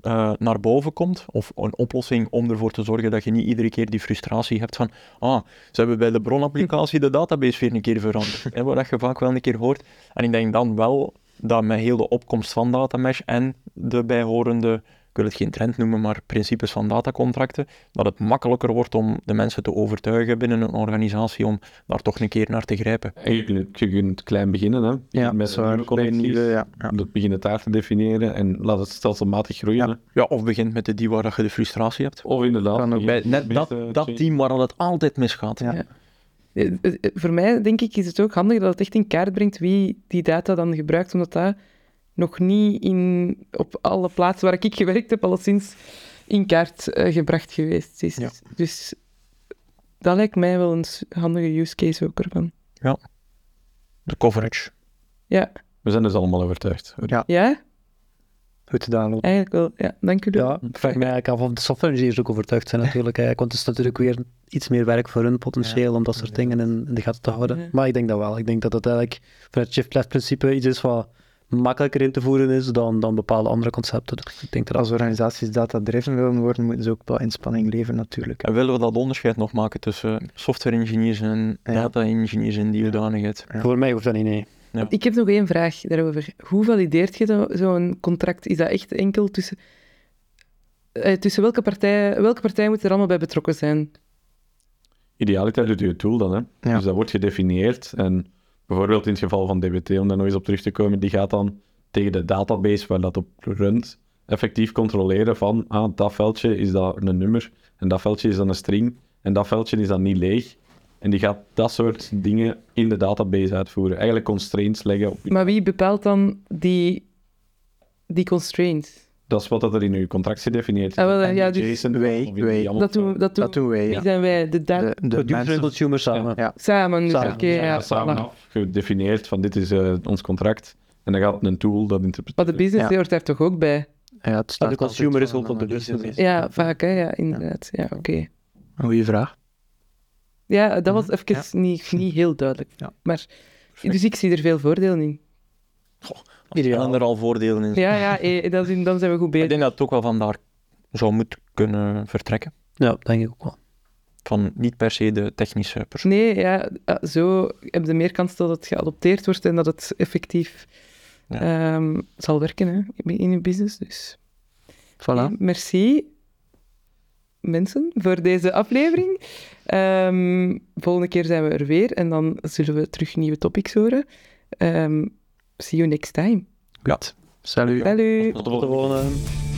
eh, naar boven komt. Of een oplossing om ervoor te zorgen dat je niet iedere keer die frustratie hebt van ah, ze hebben bij de bronapplicatie de database weer een keer veranderd. Hè, wat je vaak wel een keer hoort. En ik denk dan wel dat met heel de opkomst van datamesh en de bijhorende, ik wil het geen trend noemen, maar principes van datacontracten, dat het makkelijker wordt om de mensen te overtuigen binnen een organisatie om daar toch een keer naar te grijpen. En je kunt, je kunt klein beginnen, hè. Ja, met nieuwe een connecties. ja. ja. Dat beginnen daar te definiëren en laat het stelselmatig groeien. Ja. hè. Ja, of begint met de die waar dat je de frustratie hebt. Of inderdaad. Kan ook Bij begin- net dat, eh, dat team waar het altijd misgaat. Ja. Ja. Eh, eh, Voor mij, denk ik, is het ook handig dat het echt in kaart brengt wie die data dan gebruikt, omdat dat nog niet in, op alle plaatsen waar ik gewerkt heb, alleszins in kaart eh, gebracht geweest is. Ja. Dus dat lijkt mij wel een handige use case ook ervan. De coverage. Ja, We zijn dus allemaal overtuigd. ja Goed gedaan, Loop. eigenlijk wel. Ja, dank u wel. Ja, ik vraag me eigenlijk af of de software engineers ook overtuigd zijn natuurlijk. eigenlijk, Want het is natuurlijk weer iets meer werk voor hun potentieel om dat soort dingen in, in de gaten te houden. Ja. Maar ik denk dat wel. Ik denk dat het eigenlijk vanuit het shift left principe iets is wat makkelijker in te voeren is dan, dan bepaalde andere concepten. Dus ik denk dat Als organisaties data-driven willen worden, moeten ze ook wel inspanning leveren, natuurlijk. En willen we dat onderscheid nog maken tussen software engineers en Ja. data engineers in die hoedanigheid? Ja. voor mij hoeft dat niet, nee. Ik heb nog één vraag daarover. Hoe valideert je zo- zo'n contract? Is dat echt enkel tussen... eh, tussen welke partijen, welke partijen moeten er allemaal bij betrokken zijn? Idealiter doet je het tool dan, hè. Ja. Dus dat wordt gedefinieerd en bijvoorbeeld in het geval van DBT, om daar nog eens op terug te komen, die gaat dan tegen de database waar dat op runt, effectief controleren van, ah, dat veldje is dat een nummer, en dat veldje is dan een string, en dat veldje is dan niet leeg. En die gaat dat soort dingen in de database uitvoeren. Eigenlijk constraints leggen op Maar wie bepaalt dan die, die constraints? Dat is wat dat er in uw contract gedefinieerd is. Ah, wel, ja, dus JSON wij- Dat doen, dat doen, Dat doen wij, Wie zijn wij? De De, de mensen- consumer samen. Ja. Samen. Dus, Samen. Ja, ja, samen af, gedefinieerd van dit is eh, ons contract. En dan gaat een tool dat Maar interpreteren. de business Ja. hoort daar toch ook bij? Ja, het staat de consumer is ook van op de business. Ja, vaak, hè? Ja, inderdaad. Ja, oké. Een goede vraag. Ja, dat was even niet, niet heel duidelijk. Ja. Maar, dus ik zie er veel voordelen in. Ideaal. En er al voordelen in. Ja, ja, eh, dat is, dan zijn we goed Ik bezig. denk dat het ook wel vandaar zou moeten kunnen vertrekken. Ja, denk ik ook wel. Van niet per se de technische persoon. Nee, ja, ah, zo heb je meer kans dat het geadopteerd wordt en dat het effectief Ja. ehm, zal werken hè, in je business. Dus. Voilà. Oké, merci, mensen, voor deze aflevering. Ehm, volgende keer zijn we er weer en dan zullen we terug nieuwe topics horen. Ehm, see you next time. Goed. Salut. Salut! Tot de volgende.